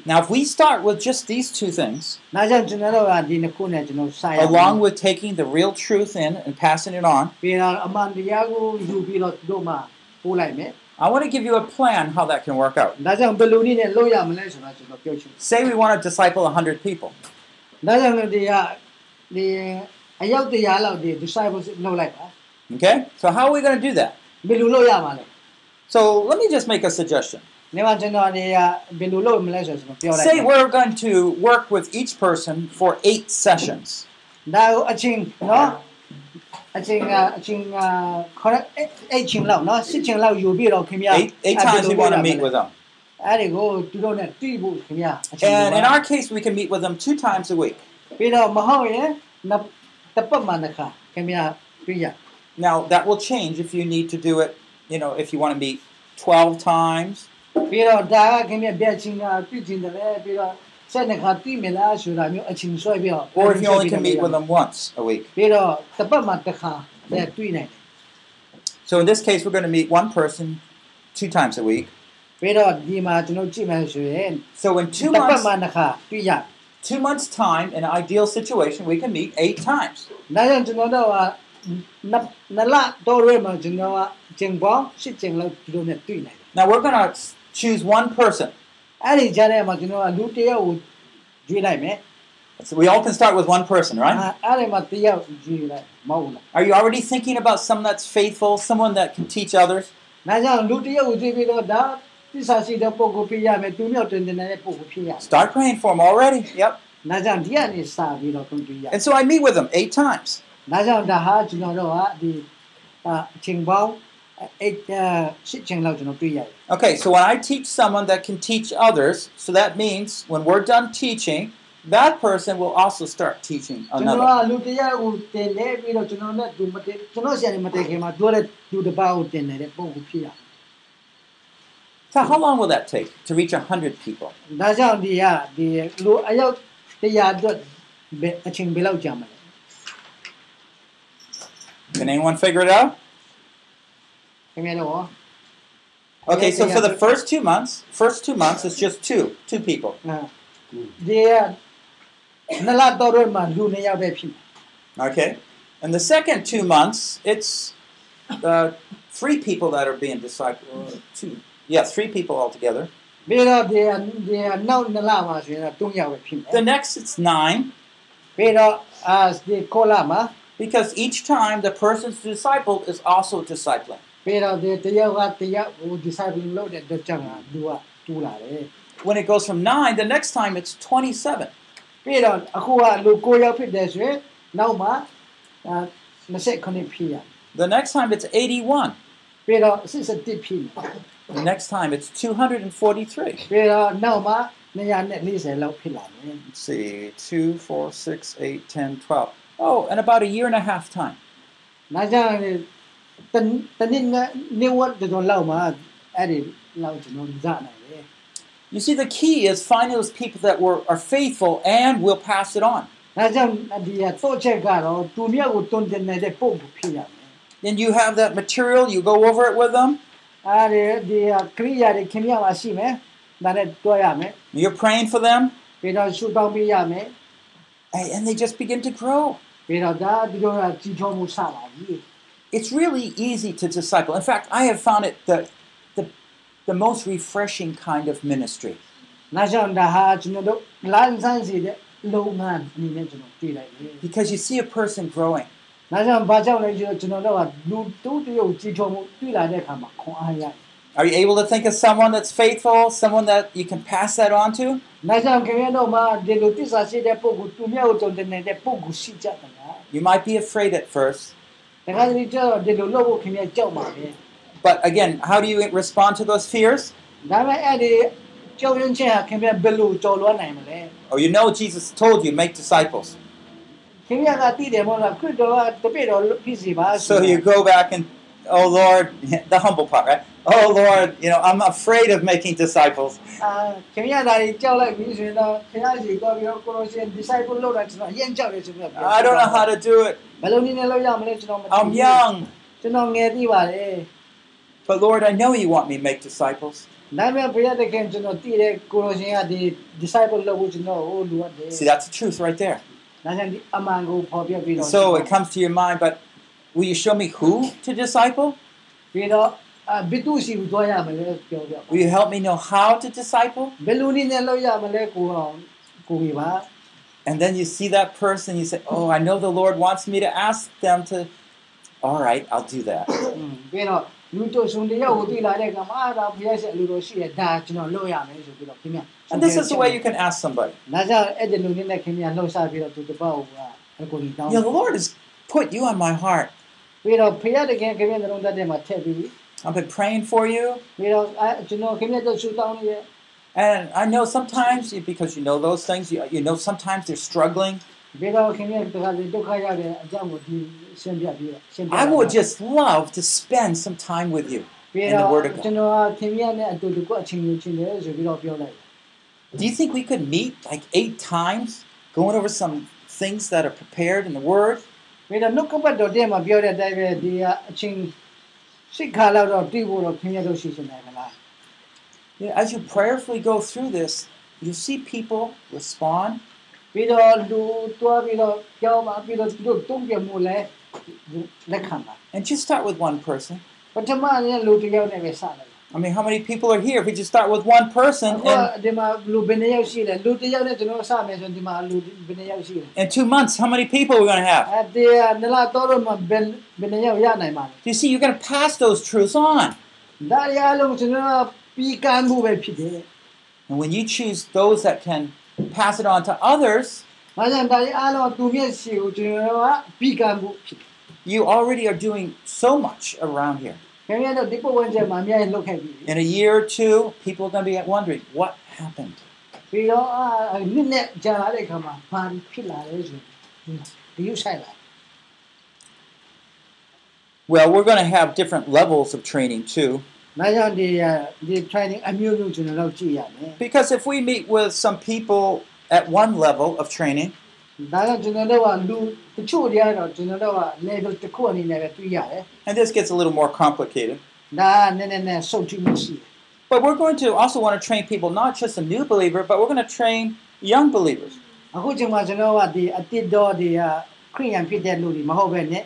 [SPEAKER 2] Now, if we start with just these two things, along with taking the real truth in and passing it on, I want to give you a plan how that can work out. Say we want to disciple 100 people.
[SPEAKER 3] ဒါကြောင့်လည်းဒီကဒီအယောက်တရားလောက်ဒီ discipleship လုပ်လိုက်ပါ
[SPEAKER 2] Okay? So, how are we going to do that?
[SPEAKER 3] ဘယ်လိုလုပ်ရမှာလဲ
[SPEAKER 2] So, let me just make a suggestion.
[SPEAKER 3] နေမှာကျွန်တော်ဒီကဘယ်လိုလုပ်မလဲဆိုတော့ကျွန်တော်ပြောလိုက်
[SPEAKER 2] Say we're going to work with each person for eight sessions.
[SPEAKER 3] ဒါကိုအချင်းနော်အချင်းကအချင်းကခေါ်အဲ့ချင်းလောက်နော်စစ်ချင်းလောက်ယူပြီးတော့ခင်ဗျာ
[SPEAKER 2] Eight, eight times we want to meet with them.
[SPEAKER 3] အဲ့ဒီကိုသူတို့နဲ့တွေ့ဖို့ခင်ဗျာအချင်း
[SPEAKER 2] And in our case, we can meet with them two times a week.
[SPEAKER 3] ပြီးတော့မဟုတ်ရင်
[SPEAKER 2] now that will change if you need to do it, you know, if you want to meet 12 times. Or if you only can meet with them once a week. So in this case, we're going to meet one person two times a week. So in two months, two months' time, in an ideal situation, we can meet eight times.
[SPEAKER 3] ဒါကြောင့်ကျွန်တော်တို့ကနနလတော့ရဲမှာကျွန်တော်ကကျင်ပေါင်းရှစ်ကျင်လောက်ဒီလိုနဲ့တွေ့နိုင်တယ်
[SPEAKER 2] Now we're going to choose one person.
[SPEAKER 3] အဲ့ဒီကြားထဲမှာကျွန်တော်ကလူတစ်ယောက်ကိုကြွေးလိုက်မယ်
[SPEAKER 2] So we all can start with one person, right?
[SPEAKER 3] အဲ့ဒီမှာတစ်ယောက်ကြွေးလိုက်မဟုတ်လား
[SPEAKER 2] Are you already thinking about someone that's faithful, someone that can teach others?
[SPEAKER 3] ဒါကြောင့်လူတစ်ယောက်ကိုကြွေးပြီးတော့ဒါ
[SPEAKER 2] Start praying for him already. Yep. And so I meet with him eight times. Okay, so when I teach someone that can teach others, so that means when we're done teaching, that person will also start teaching another. So how long will that take to reach 100 people?
[SPEAKER 3] ဒါကြောင့်ဒီကဒီလူအယောက်တရားအတွက်ဘယ်အချိန်ဘယ်လောက်ကြာမလဲ
[SPEAKER 2] Can anyone figure it out?
[SPEAKER 3] ခင်ဗျားတို့
[SPEAKER 2] Okay, so
[SPEAKER 3] Yeah,
[SPEAKER 2] for
[SPEAKER 3] yeah,
[SPEAKER 2] the
[SPEAKER 3] but-
[SPEAKER 2] first two months, first two months, it's just two, two people.
[SPEAKER 3] ဒီကနလာတော်ရမှာလူနှစ်ယောက်ပဲဖြစ်တယ်
[SPEAKER 2] Okay, and the second two months, it's uh, three people that are being discipled. Two, yeah, three people altogether.
[SPEAKER 3] ပြီးတော့ဒီကဒီကနောက်နလာမှာဆိုရင်တော့၃ယောက်ပဲဖြစ်တယ်
[SPEAKER 2] The next, it's nine,
[SPEAKER 3] ပြီးတော့အာဒီကိုလာမှာ
[SPEAKER 2] because each time the person's discipled is also discipling.
[SPEAKER 3] ပြီးတော့ဒီတယောက်ကတယောက်ကို disciple လုပ်တဲ့အတွက်ကြောင့်လူကတူလာတယ်
[SPEAKER 2] When it goes from nine, the next time it's 27.
[SPEAKER 3] ပြီးတော့အခုကလူကိုယောက်ဖြစ်တယ်ဆိုရင်နောက်မှာအာ29ဖြစ်ရ
[SPEAKER 2] The next time it's 81.
[SPEAKER 3] ပြီးတော့61ဖြစ်တယ်
[SPEAKER 2] the next time it's 243.
[SPEAKER 3] No, ma.
[SPEAKER 2] Let's see, 2, 4, 6, 8, 10, 12. Oh, and about a year and a half time. You see, the key is find those people that were, are faithful and will pass it on. Then you have that material, you go over it with them.
[SPEAKER 3] အဲဒီဒီကရိယာတွေခင်ဗျာမှာရှိမယ်။ဒါနဲ့တွဲရမယ်
[SPEAKER 2] you're praying for them,
[SPEAKER 3] ။ပြီးတော့ရှုတောင်းပေးရမယ်
[SPEAKER 2] and and they just begin to grow.
[SPEAKER 3] ။ပြီးတော့ဒါဒီလိုကကြီးထွားမှုစလာပြီ
[SPEAKER 2] It's really easy to disciple. In fact, I have found it the, the, the most refreshing kind of ministry.
[SPEAKER 3] ။ဒါကြောင့်ဒါဟာကျွန်တော်တို့လမ်းဆန်းစီတဲ့လုပ်ငန်းအနေနဲ့ကျွန်တော်တွေ့လိုက်တယ်
[SPEAKER 2] because you see a person growing. ။
[SPEAKER 3] ဒါကြောင့်ဘာကြောင့်လဲဆိုတော့ကျွန်တော်တို့ကလူတူတူကိုကြီးထွားမှုတွေ့လာတဲ့အခါမှာခွန်အားရတယ်
[SPEAKER 2] Are you able to think of someone that's faithful, someone that you can pass that on to?
[SPEAKER 3] နောက်ကြောင့်ခင်ဗျားတို့မှာဒီလိုတစ္ဆာရှိတဲ့ပုဂ္ဂိုလ်သူများကိုတုံတင်နေတဲ့ပုဂ္ဂိုလ်ရှိကြတယ်လား
[SPEAKER 2] You might be afraid at first,
[SPEAKER 3] တခါတလေကျတော့ဒီလိုလုပ်ဖို့ခင်ဗျားကြောက်ပါပဲ
[SPEAKER 2] but again, how do you respond to those fears?
[SPEAKER 3] ဒါပေမဲ့အဲ့ဒီကြောက်ရွံ့ခြင်းဟာခင်ဗျားဘယ်လိုကြော်လွှမ်းနိုင်မလဲ
[SPEAKER 2] Oh, you know Jesus told you make disciples. So you go back and, oh Lord, the humble part, right? Oh Lord, you know, I'm afraid of making disciples. I don't know how to do it. I'm young. But Lord, I know you want me to make disciples. See, that's the truth right there. So it comes to your mind, but will you show me who to disciple? Will you help me know how to disciple? And then you see that person, you say, Oh, I know the Lord wants me to ask them to. All right, I'll do that.
[SPEAKER 3] ပြီးတော့လူတို့ဆုံတယောက်ကိုတွေ့လာတဲ့အခါမှာအာဒါဘုရားရှင်အလိုတော်ရှိတယ်ဒါကျွန်တော်လုပ်ရမယ်ဆိုပြီးတော့ခင်ဗျာ
[SPEAKER 2] And this is the way you can ask somebody.
[SPEAKER 3] ဒါကြောင့်အဲ့ဒီလူနည်းနဲ့ခင်ဗျာလှုပ်ရှားပြီးတော့သူတပတ်ကအကိုကြီးတောင်း
[SPEAKER 2] You know, the Lord has put you on my heart.
[SPEAKER 3] ပြီးတော့ဖခင်တကယ်ခင်ဗျာနှလုံးသားထဲမှာထည့်ပြီး
[SPEAKER 2] I've been praying for you.
[SPEAKER 3] ပြီးတော့အဲကျွန်တော်ခင်ဗျာတို့ဆူတောင်းနေရဲ့
[SPEAKER 2] And I know sometimes, you- because you know those things, you, you know sometimes they're struggling.
[SPEAKER 3] ပြီးတော့ခင်ဗျာတခါလေဒုက္ခရတဲ့အကြောင်းကိုဒီရှင်းပြပြီးတော့ရှင်းပြ
[SPEAKER 2] I would just love to spend some time with you
[SPEAKER 3] ပြီး
[SPEAKER 2] in
[SPEAKER 3] တော့
[SPEAKER 2] the Word of
[SPEAKER 3] ကျွန်
[SPEAKER 2] God.
[SPEAKER 3] တော်ခင်ဗျာနဲ့အတူတူကအချိန်ယူချင်းတယ်ဆိုပြီးတော့ပြောလိုက်
[SPEAKER 2] Do you think we could meet like eight times, going over some things that are prepared in the Word?
[SPEAKER 3] ပြီးတော့နှုတ်ကပတ်တော်တဲ့မှာပြောတဲ့အတိုင်းပဲဒီကအချင်းစိတ်ခါလောက်တော့တည်ဖို့တော့ခင်ဗျာတို့ရှိနေတယ်မလား
[SPEAKER 2] Yeah, as you prayerfully go through this, you see people respond.
[SPEAKER 3] ပြီးတော့လူတွားပြီးတော့ကြောင်းပါပြီးတော့သူတို့တုံ့ပြန်မှုလဲ
[SPEAKER 2] And just start with one person. I mean, how many people are here? If we just start with one person and in two months, how many people are we going to have?
[SPEAKER 3] Do
[SPEAKER 2] you see, you're going to pass those truths on. And when you choose those that can pass it on to others,
[SPEAKER 3] ဒါကြောင့်ဒါရအားလုံးသူမျက်စိကိုကျွန်တော်ကပြီးကမ်းမှုဖြစ်တယ်
[SPEAKER 2] you already are doing so much around here.
[SPEAKER 3] ။ခင်ဗျားတို့ဒီပုံဝင်ချက်မှာအများကြီးလုပ်ခဲ့ပြီ
[SPEAKER 2] In a year or two, people are going to be wondering, what happened?
[SPEAKER 3] ။ပြီးတော့အာနစ်နဲ့ကြာလာတဲ့အခါမှာဘာဖြစ်လာလဲဆိုဒီယူဆိုင်လာ
[SPEAKER 2] Well, we're going to have different levels of training too.
[SPEAKER 3] ။ဒါကြောင့်ဒီဒီ training အမျိုးမျိုးကျွန်တော်တို့ကြည့်ရမယ်
[SPEAKER 2] Because if we meet with some people at one level of training,
[SPEAKER 3] ။ဒါကြောင့်ကျွန်တော်တို့ကလူတချို့တွေကတော့ကျွန်တော်တို့က level တစ်ခုအနေနဲ့ပဲတွေ့ရတယ်
[SPEAKER 2] and this gets a little more complicated,
[SPEAKER 3] ။ဒါကနည်းနည်းနဲ့စုပ်ကြည့်မှုရှိတယ်
[SPEAKER 2] but we're going to also want to train people, not just a new believer, but we're going to train young believers.
[SPEAKER 3] ။အခုချိန်မှာကျွန်တော်ကဒီအတိတ်တော်ဒီခရိယန်ဖြစ်တဲ့လူတွေမဟုတ်ပဲနဲ့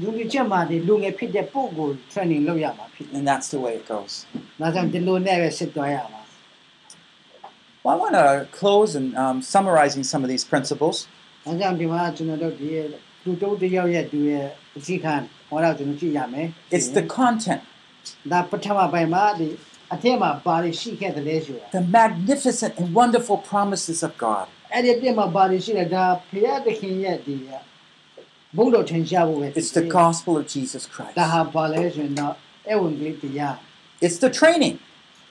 [SPEAKER 3] လူတွေချက်မှာဒီလူငယ်ဖြစ်တဲ့ပုံကို training လုပ်ရမှာဖြစ်တယ်
[SPEAKER 2] And that's the way it goes.
[SPEAKER 3] ။ဒါကြောင့်ဒီလိုနဲ့ပဲစစ်သွားရမှာ
[SPEAKER 2] Well, I want to close and um, summarizing some of these principles.
[SPEAKER 3] ။ဒါကြောင့်ဒီမှာကျွန်တော်တို့ဒီလူတုတ်တယောက်ရဲ့သူရဲ့အစီခံဟောတော့ကျွန်တော်ကြည့်ရမယ်
[SPEAKER 2] It's the content,
[SPEAKER 3] ။ဒါပထမပိုင်းမှာဒီအထက်မှာဘာတွေရှိခဲ့တယ်လဲဆိုတာ
[SPEAKER 2] the magnificent and wonderful promises of God.
[SPEAKER 3] ။အဲ့ဒီအပြင်မှာဘာတွေရှိလဲဒါဖရာသခင်ရဲ့ဒီဘုံတော်ထင်ရှားဖို့ပဲဖြစ်
[SPEAKER 2] It's
[SPEAKER 3] တယ်
[SPEAKER 2] the gospel of Jesus Christ.
[SPEAKER 3] ဒါဟာဘာလဲဆိုရင်တော့အဝင်ကလေးတရား
[SPEAKER 2] It's the training.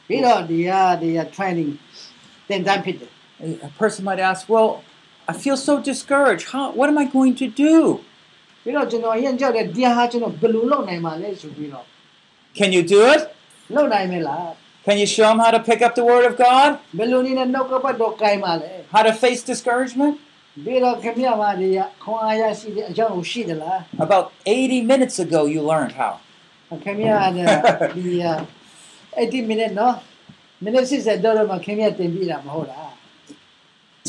[SPEAKER 3] ပြီးတော့ဒီဟာဒီဟာ training then dampened it.
[SPEAKER 2] A person might ask, well, I feel so discouraged. How, what am I going to do? Can you do it? Can you show them how to pick up the Word of God? How to face discouragement? About 80 minutes ago, you learned how.
[SPEAKER 3] 80 minutes, no?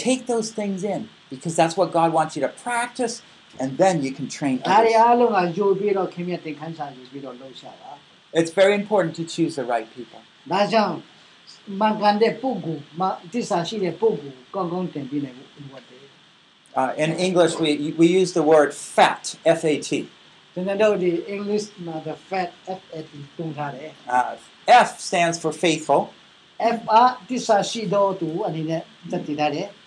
[SPEAKER 2] Take those things in because that's what God wants you to practice, and then you can train
[SPEAKER 3] ဒါတွေ
[SPEAKER 2] others.
[SPEAKER 3] အားလုံးကကြိုပြီးတော့ခင်ဗျာသင်ခန်းစာယူပြီးတော့လှုပ်ရှားတာ
[SPEAKER 2] It's very important to choose the right people.
[SPEAKER 3] ဒါကြောင့်မန်ကန်တဲ့ပုဂ္ဂိုလ်မတစ္ဆာရှိတဲ့ပုဂ္ဂိုလ်ကောင်းကောင်းတင်ပြနိုင်ဖို့လိုအပ်တယ်
[SPEAKER 2] Uh, in English, we, we use the word fat, F A T.
[SPEAKER 3] ကျွန်တော်တို့ဒီ English မှာ the fat FAT တုံးထားတယ်
[SPEAKER 2] Uh, F stands for faithful.
[SPEAKER 3] FA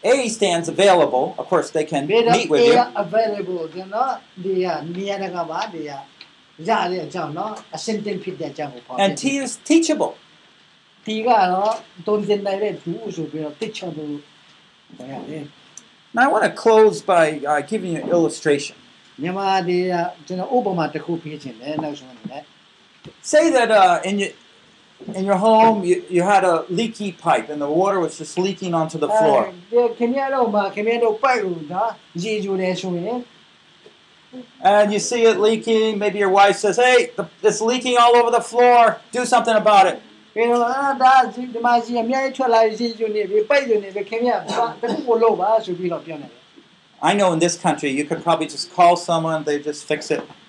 [SPEAKER 2] A stands available. Of course, they can meet with you.
[SPEAKER 3] available ကနော်ဒီရမြန်ရကပါဒီရရတဲ့အကြောင်းနော်အစင်တင်ဖြစ်တဲ့အကြောင်းကိုပေါ့ uh, uh,
[SPEAKER 2] And T is teachable.
[SPEAKER 3] T ကတော့တုံးတင်နိုင်တဲ့သူဆိုပြီးတော့ teachable
[SPEAKER 2] Now I want to close by uh, giving you an illustration.
[SPEAKER 3] Uh,
[SPEAKER 2] Say that uh, in your in your home you, you had a leaky pipe and the water was just leaking onto the floor.
[SPEAKER 3] ဒီခင်ဗျားတို့မှာခင်ဗျားတို့ပိုက်လို့နော်ရေဂျူတယ်ဆိုရင်
[SPEAKER 2] And you see it leaking. Maybe your wife says, "Hey, the, it's leaking all over the floor. Do something about it."
[SPEAKER 3] ပြီးတော့အာဒါဒီမှာကြီးအများကြီးထွက်လာရေဂျူနေပြီပိုက်ယူနေပြီခင်ဗျားဘာတစ်ခုကိုလို့ပါဆိုပြီးတော့ပြောနေတယ်
[SPEAKER 2] I know in this country you could probably just call someone, they just fix it.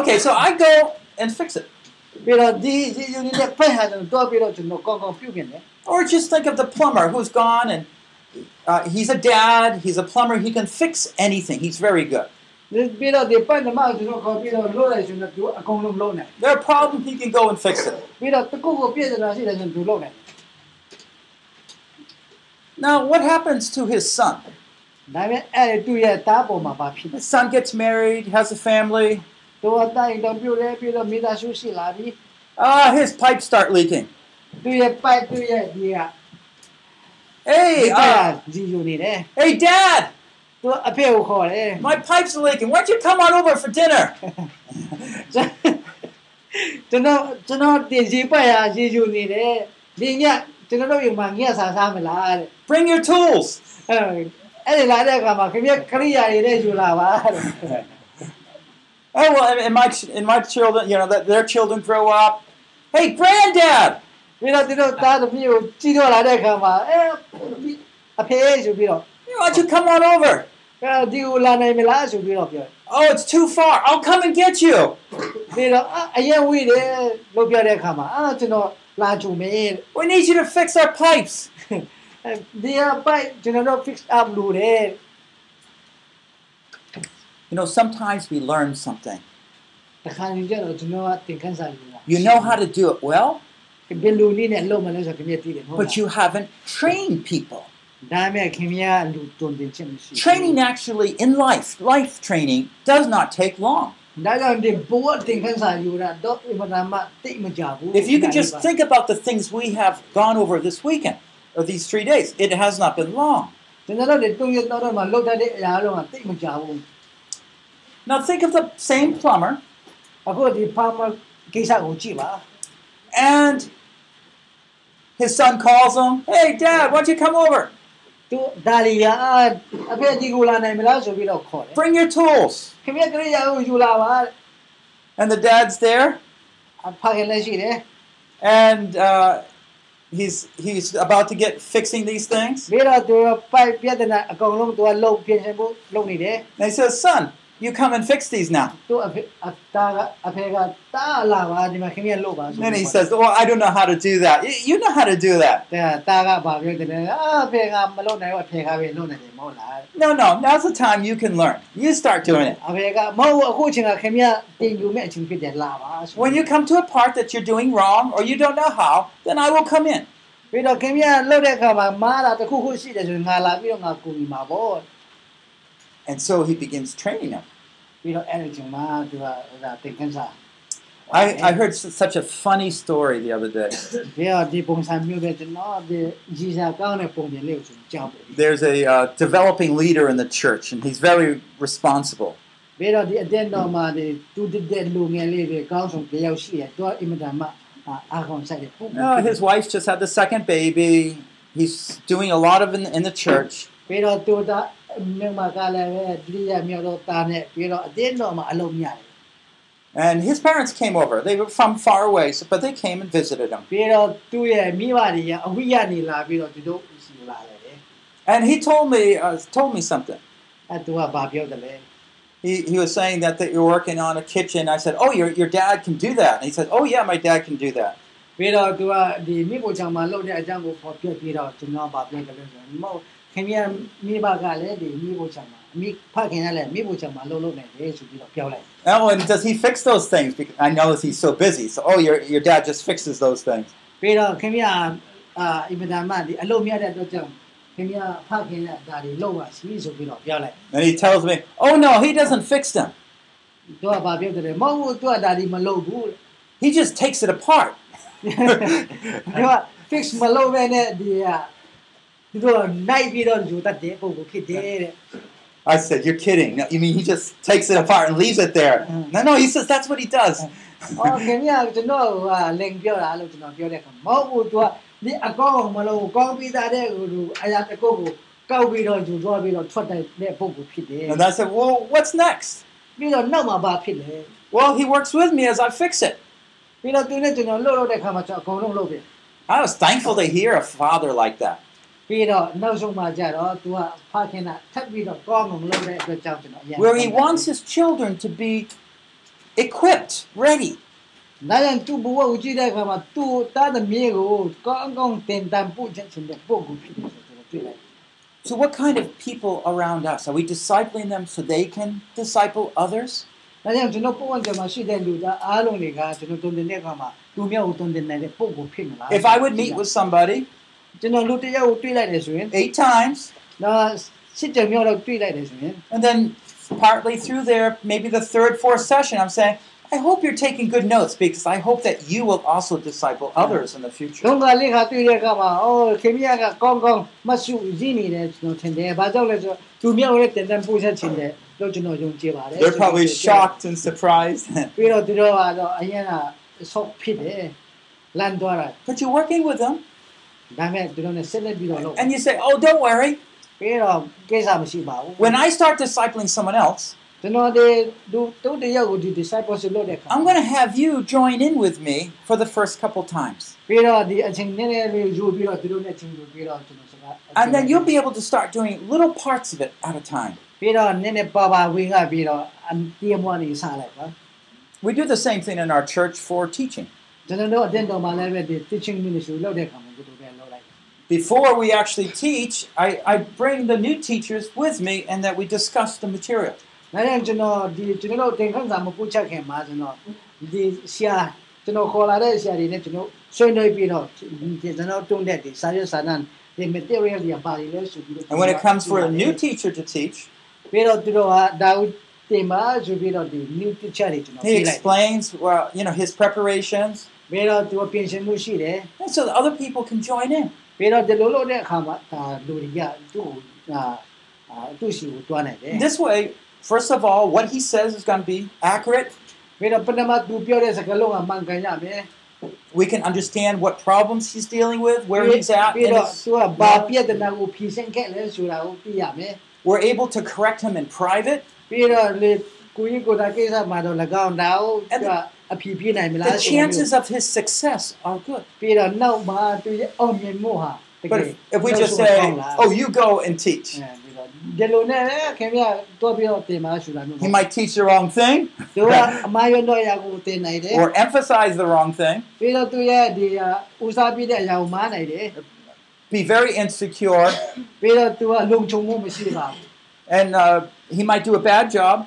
[SPEAKER 2] Okay, so I go and fix it. or just think of the plumber who's gone and uh, he's a dad, he's a plumber, he can fix anything. He's very good. There are problems, he can go and fix it. Now, what happens to his son? His son gets married, has a family.
[SPEAKER 3] သူကတိုင်းတော့ပြုတ်တယ်ပြီးတော့မိသားစုရှိလာပြီ
[SPEAKER 2] Ah, his pipes start leaking.
[SPEAKER 3] ။သူ့ရဲ့ပိုက်သူ့ရဲ့ဒီက
[SPEAKER 2] Hey,
[SPEAKER 3] ဒီက
[SPEAKER 2] uh,
[SPEAKER 3] ဒီယူနေတယ်
[SPEAKER 2] hey, dad, ။
[SPEAKER 3] သူအဖေကိုခေါ်တယ်
[SPEAKER 2] my pipes are leaking. Why don't you come on over for dinner?
[SPEAKER 3] ကျွန်တော်ကျွန်တော်ဒီရေပတ်ရရေယူနေတယ်ဒီညကျွန်တော်တို့ယူမှာညက်စားစားမလားတဲ့
[SPEAKER 2] Bring your tools.
[SPEAKER 3] အဲအဲ့ဒီလာတဲ့အခါမှာခင်ဗျကရိယာတွေနဲ့ယူလာပါတဲ့
[SPEAKER 2] Oh well, and- and my and my children, you know, that their children grow up. Hey, granddad,
[SPEAKER 3] ပြီးတော့သူတို့သားသမီးကိုကြည့်တော့လာတဲ့အခါမှာအဲအဖေဆိုပြီးတော့
[SPEAKER 2] why don't you come on over?
[SPEAKER 3] အဲဒီကိုလာနိုင်မလားဆိုပြီးတော့ပြော
[SPEAKER 2] Oh, it's too far. I'll come and get you.
[SPEAKER 3] ပြီးတော့အရင်ဝေးတယ်လို့ပြောတဲ့အခါမှာအာကျွန်တော်လာကြုံမယ်
[SPEAKER 2] We need you to fix our pipes.
[SPEAKER 3] ဒီအပိုက်ကျွန်တော်တို့ fix up လို့တယ်
[SPEAKER 2] you know, sometimes we learn something. You know how to do it well, but you haven't trained people. Training actually in life, life training, does not take long. If you can just think about the things we have gone over this weekend, or these three days, it has not been long. Now think of the same plumber. And his son calls him, Hey, Dad, why don't you come over? Bring your tools. And the dad's there. And uh, he's he's about to get fixing these things. And he says, Son, you come and fix these now. Then he says, Well, I don't know how to do that. You know how to do that. No, no, now's the time you can learn. You start doing it. When you come to a part that you're doing wrong or you don't know how, then I will come in. And so he begins training them. I, I heard such a funny story the other day. There's a uh, developing leader in the church, and he's very responsible. No, his wife just had the second baby. He's doing a lot of in, in the church.
[SPEAKER 3] ပြီးတော့သူကမြန်မာကလည်းပဲဒုတိယမြောက်တော့တာနဲ့ပြီးတော့အတင်းတော်မှာအလုံးများတယ်
[SPEAKER 2] And his parents came over. They were from far away, so, but they came and visited him.
[SPEAKER 3] ပြီးတော့သူ့ရဲ့မိဘတွေကအဝိယနေလာပြီးတော့သူတို့စီလာတယ်လေ
[SPEAKER 2] And he told me uh, told me something.
[SPEAKER 3] အဲသူကဘာပြောတယ်လဲ
[SPEAKER 2] He, he was saying that, that you're working on a kitchen. I said, Oh, your, your dad can do that. And he said, Oh, yeah, my dad can do that.
[SPEAKER 3] ပြီးတော့သူကဒီမိဖို့ချောင်မှာလှုပ်တဲ့အကြောင်းကိုဖော်ပြပြီးတော့ကျွန်တော်ဗာပြောတယ်လို့ဆိုရင်မဟုတ် ခင်ဗျာမိဘကလည်းဒီမိဖို့ချောင်မှာအမိဖခင်ကလည်းမိဖို့ချောင်မှာလှုပ်လှုပ်နေတယ်ဆိုပြီးတော့ပြောလိုက်
[SPEAKER 2] Oh, and does he fix those things? Because I know that he's so busy. So, oh, your, your dad just fixes those things.
[SPEAKER 3] ပြီးတော့ခင်ဗျာအာအင်မတန်မှဒီအလုပ်မြတ်တဲ့အတွက်ကြောင့်ခင်ဗျာဖခင်ကဒါတွေလှုပ်ပါစီဆိုပြီးတော့ပြောလိုက်
[SPEAKER 2] And he tells me, Oh, no, he doesn't fix them.
[SPEAKER 3] သူကဗာပြောတယ်မဟုတ်ဘူးသူကဒါဒီမလုပ်ဘူး
[SPEAKER 2] He just takes it apart.
[SPEAKER 3] သူက fix မလုပ်ဘဲနဲ့ဒီ ဟာသူတို့နိုင်ပြီးတော့ယူတတ်တဲ့ပုံကိုဖြစ်တယ်တဲ့
[SPEAKER 2] I said, You're kidding. No, you mean he just takes it apart and leaves it there?
[SPEAKER 3] Mm.
[SPEAKER 2] No, no, he says that's what he does.
[SPEAKER 3] အော်ခင်ဗျာကျွန်တော်ကလင်ပြောတာလို့ကျွန်တော်ပြောတဲ့အခါမဟုတ်ဘူးသူကဒီအကောင့်မလို့ကောင်းပြီးသားတဲ့ဟိုလူအရာတစ်ခုကိုကောက်ပြီးတော့ယူသွားပြီးတော့ထွက်တဲ့ပုံကိုဖြစ်တယ်
[SPEAKER 2] And I said, Well, what's next?
[SPEAKER 3] ပြီးတော့နောက်မှာဘာဖြစ်လဲ
[SPEAKER 2] Well, he works with me as I fix it.
[SPEAKER 3] ပြီးတော့သူနဲ့ကျွန်တော်လှုပ်လှုပ်တဲ့အခါမှာကျွန်တော်အကုန်လုံးလှုပ်တယ်
[SPEAKER 2] I was thankful to hear a father like that.
[SPEAKER 3] ပြီးတော့နောက်ဆုံးမှကြတော့သူကဖခင်ကထပ်ပြီးတော့ကောင်းအောင်လုပ်တဲ့အတွက်ကြောင့်ကျွန်တော်အရင်
[SPEAKER 2] Where he wants his children to be equipped, ready.
[SPEAKER 3] ဒါကြောင့်သူ့ဘဝကိုကြည့်တဲ့အခါမှာသူ့တားတဲ့မြေကိုကောင်းကောင်းတင်တန်ပို့ချက်ချင်တဲ့ပုံကိုဖြစ်တယ်ဆိုတော့တွေ့လိုက်
[SPEAKER 2] So, what kind of people around us? Are we discipling them so they can disciple others?
[SPEAKER 3] ဒါကြောင့်ကျွန်တော်ပုံစံမှာရှိတဲ့လူသားအားလုံးတွေကကျွန်တော်တုံတင်တဲ့အခါမှာသူမျိုးကိုတုံတင်နိုင်တဲ့ပုံကိုဖြစ်မလား
[SPEAKER 2] If I would meet with somebody
[SPEAKER 3] ကျွန်တော်လူတစ်ယောက်ကိုတွေ့လိုက်တယ်ဆိုရင်
[SPEAKER 2] eight times,
[SPEAKER 3] တော့စစ်ကြမျိုးတော့တွေ့လိုက်တယ်ဆိုရင်
[SPEAKER 2] and then partly through there, maybe the third, fourth session, I'm saying, I hope you're taking good notes because I hope that you will also disciple others in the
[SPEAKER 3] ဒု
[SPEAKER 2] future.
[SPEAKER 3] က္ခလေးခါတွေ့တဲ့အခါမှာအော်ခင်ဗျားကကောင်းကောင်းမဆုရင်းနေတယ်ကျွန်တော်ထင်တယ်ဘာကြောင့်လဲဆိုတော့သူမျိုးရဲ့တင်တန်ပို့ချက်ချင်တယ်လို့ကျွန်တော်ယုံကြည်ပါတယ်
[SPEAKER 2] They're probably shocked and surprised.
[SPEAKER 3] ပြီးတော့သူတို့ကတော့အရင်ကဆော့ဖြစ်တယ်လန်သွားတာ
[SPEAKER 2] but you're working with them, And you say, oh, don't worry. When I start discipling someone else, I'm going to have you join in with me for the first couple times. And then you'll be able to start doing little parts of it at a time. We do the same thing in our church for teaching Before we actually teach, I, I bring the new teachers with me and that we discuss the material.
[SPEAKER 3] ဒါကြောင့်ကျွန်တော်ဒီကျွန်တော်တို့တင်ခန်းစာမပို့ချက်ခင်မှာကျွန်တော်ဒီဆရာကျွန်တော်ခေါ်လာတဲ့ဆရာတွေနဲ့ကျွန်တော်ဆွေးနွေးပြီးတော့ဒီကျွန်တော်တုံးတဲ့ဒီစာရွက်စာတမ်းဒီ material တွေပါလိလဲဆိုပြီးတော့
[SPEAKER 2] And when it comes for a new teacher to teach,
[SPEAKER 3] ပြီးတော့သူတို့ကဒါဦးတင်ပါဆိုပြီးတော့ဒီ new teacher တွေကျွန်တော်
[SPEAKER 2] he
[SPEAKER 3] ပြလိုက်
[SPEAKER 2] explains, well, you know, his preparations,
[SPEAKER 3] ပြီးတော့သူပြင်ဆင်မှုရှိတယ်
[SPEAKER 2] and so that other people can join in. This way, first of all, what he says is going to be accurate. We can understand what problems he's dealing with, where he's at. We're able to correct him in private. And the chances of his success are good. But if, if we just say, oh, you go and teach. He might teach the wrong thing or emphasize the wrong thing. Be very insecure. and uh, he might do a bad job.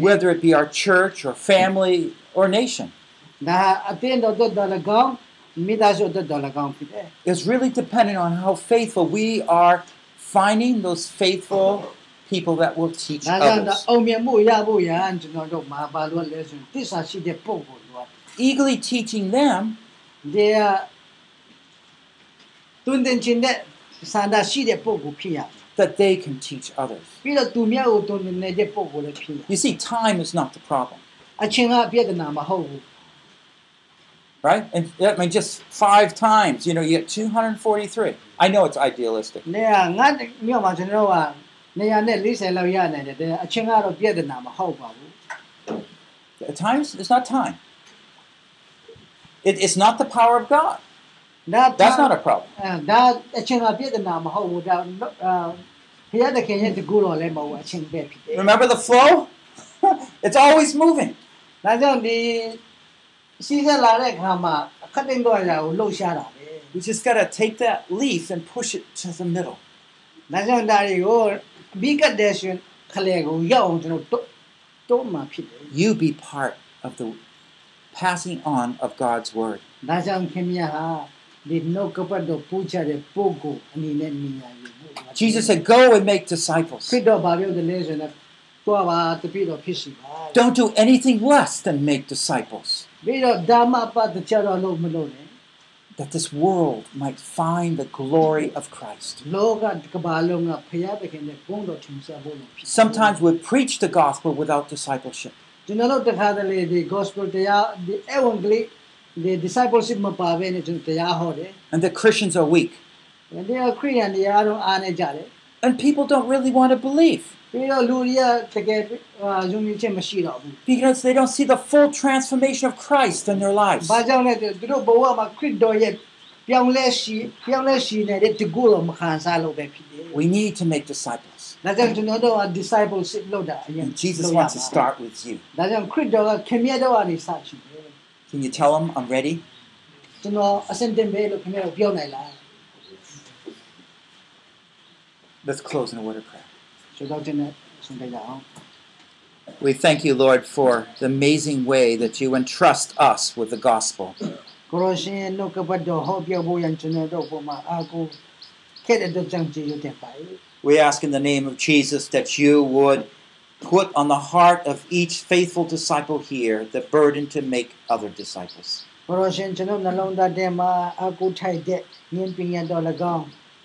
[SPEAKER 2] Whether it be our church or family or nation. It's really dependent on how faithful we are finding those faithful people that will teach others. Eagerly teaching them that they can teach others. You see, time is not the problem. Right? And I mean, just five times, you know, you get 243. I know it's idealistic. At times, it's not time. It, it's not the power of God. That's not a problem.
[SPEAKER 3] Uh, အဲဒါအချင်းကပြဿနာမဟုတ်ဘူးဒါအာဘုရားသခင်ရဲ့တကူတော်လည်းမဟုတ်ဘူးအချင်းပဲဖြစ်တယ်
[SPEAKER 2] Remember the flow? it's always moving.
[SPEAKER 3] ဒါကြောင့်ဒီစီးစက်လာတဲ့ခါမှာအခက်တင်တော့ရာကိုလှုပ်ရှားတာပဲ
[SPEAKER 2] We just got to take that leaf and push it to the middle.
[SPEAKER 3] ဒါကြောင့်ဒါတွေကိုဘီကတ်တဲ့ရှင်ခလေကိုရောက်အောင်ကျွန်တော်တော့မှဖြစ်တယ်
[SPEAKER 2] You be part of the passing on of God's word.
[SPEAKER 3] ဒါကြောင့်ခင်ဗျာဟာဒီနှုတ်ကပတ်တော်ပူချတဲ့ပုဂ္ဂိုလ်အနေနဲ့မြင်ရည်ဖို့
[SPEAKER 2] Jesus said, Go and make disciples. Don't do anything less than make disciples. That this world might find the glory of Christ. Sometimes we preach the gospel without discipleship. And the Christians are weak.
[SPEAKER 3] And they are Korean, they are on a jale.
[SPEAKER 2] And people don't really want to believe. Because they don't see the full transformation of Christ in their lives. We need to make disciples. And Jesus wants to start with you. Can you tell him I'm ready? Let's close in a word of prayer. We thank you, Lord, for the amazing way that you entrust us with the gospel. We ask in the name of Jesus that you would put on the heart of each faithful disciple here the burden to make other disciples.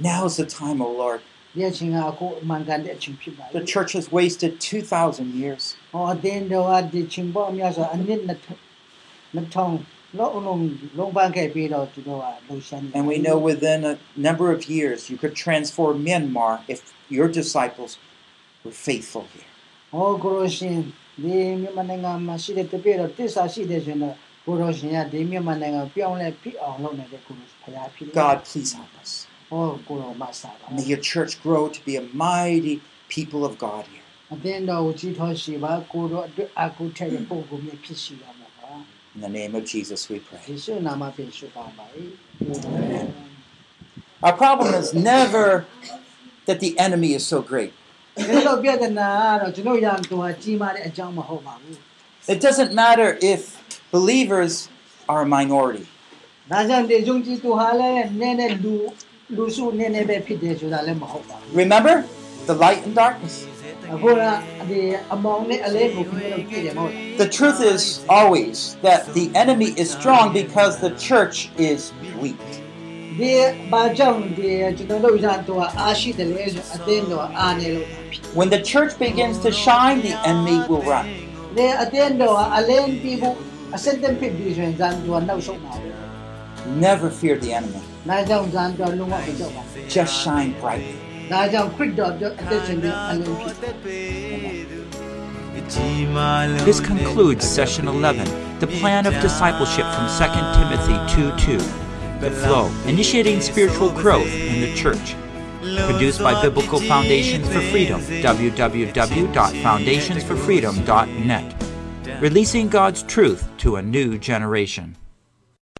[SPEAKER 2] Now is the time, O Lord. The church has wasted 2,000 years. And we know within a number of years you could transform Myanmar if your disciples were faithful here.
[SPEAKER 3] ဟောကိုရရှင်ဒီမြန်မာနိုင်ငံမှာရှိတဲ့တပည့်တော်တစ္ဆာရှိတဲ့ဆိုတော့ကိုရရှင်ကဒီမြန်မာနိုင်ငံပြောင်းလဲဖြစ်အောင်လုပ်နေတဲ့ကိုရဖရာဖြစ်တယ်
[SPEAKER 2] God, please help us.
[SPEAKER 3] ဟောကိုရမဆာပါ
[SPEAKER 2] May your church grow to be a mighty people of God here.
[SPEAKER 3] အတင်းတော်ကိုကြီးထွားရှိပါကိုရအတွက်အကူထက်တဲ့ပုံကိုမြင်ဖြစ်ရှိရမှာပါ
[SPEAKER 2] In the name of Jesus, we
[SPEAKER 3] ယေ
[SPEAKER 2] pray.
[SPEAKER 3] ရှုနာမဖြင့်ရှုပါပါ၏
[SPEAKER 2] Our problem is never that the enemy is so great.
[SPEAKER 3] ဒီလိုပြဿနာကတော့ကျွန်တော်ရံသူဟာကြီးမားတဲ့အကြောင်းမဟုတ်ပါဘူး
[SPEAKER 2] It doesn't matter if believers are a minority.
[SPEAKER 3] ဒါကြောင့်ဒီယုံကြည်သူဟာလည်းနည်းနည်းလူလူစုနည်းနည်းပဲဖြစ်တယ်ဆိုတာလည်းမဟုတ်ပါဘူး
[SPEAKER 2] Remember the light and darkness?
[SPEAKER 3] အခုကဒီအမောင်နဲ့အလေးကိုခင်ဗျားတို့ကြည့်တယ်မဟုတ်လား
[SPEAKER 2] The truth is always that the enemy is strong because the church is weak.
[SPEAKER 3] ဒီဘာကြောင့်ဒီကျွန်တော်တို့ရန်သူဟာအားရှိတယ်လေဆိုအတင်းတော်အားနေလို့ဖြစ်
[SPEAKER 2] When the church begins to shine, the enemy will run.
[SPEAKER 3] ဒီအတင်းတော်ဟာအလင်းပြီးဖို့ Ascendant Fibration zan duan nau show now.
[SPEAKER 2] Never fear the enemy. Just shine brightly.
[SPEAKER 1] This concludes session 11, the plan of discipleship from 2 Timothy 2:2, 2, the flow, initiating spiritual growth in the church.
[SPEAKER 2] Produced by Biblical Foundations for Freedom, www.foundationsforfreedom.net. Releasing God's truth to a new generation.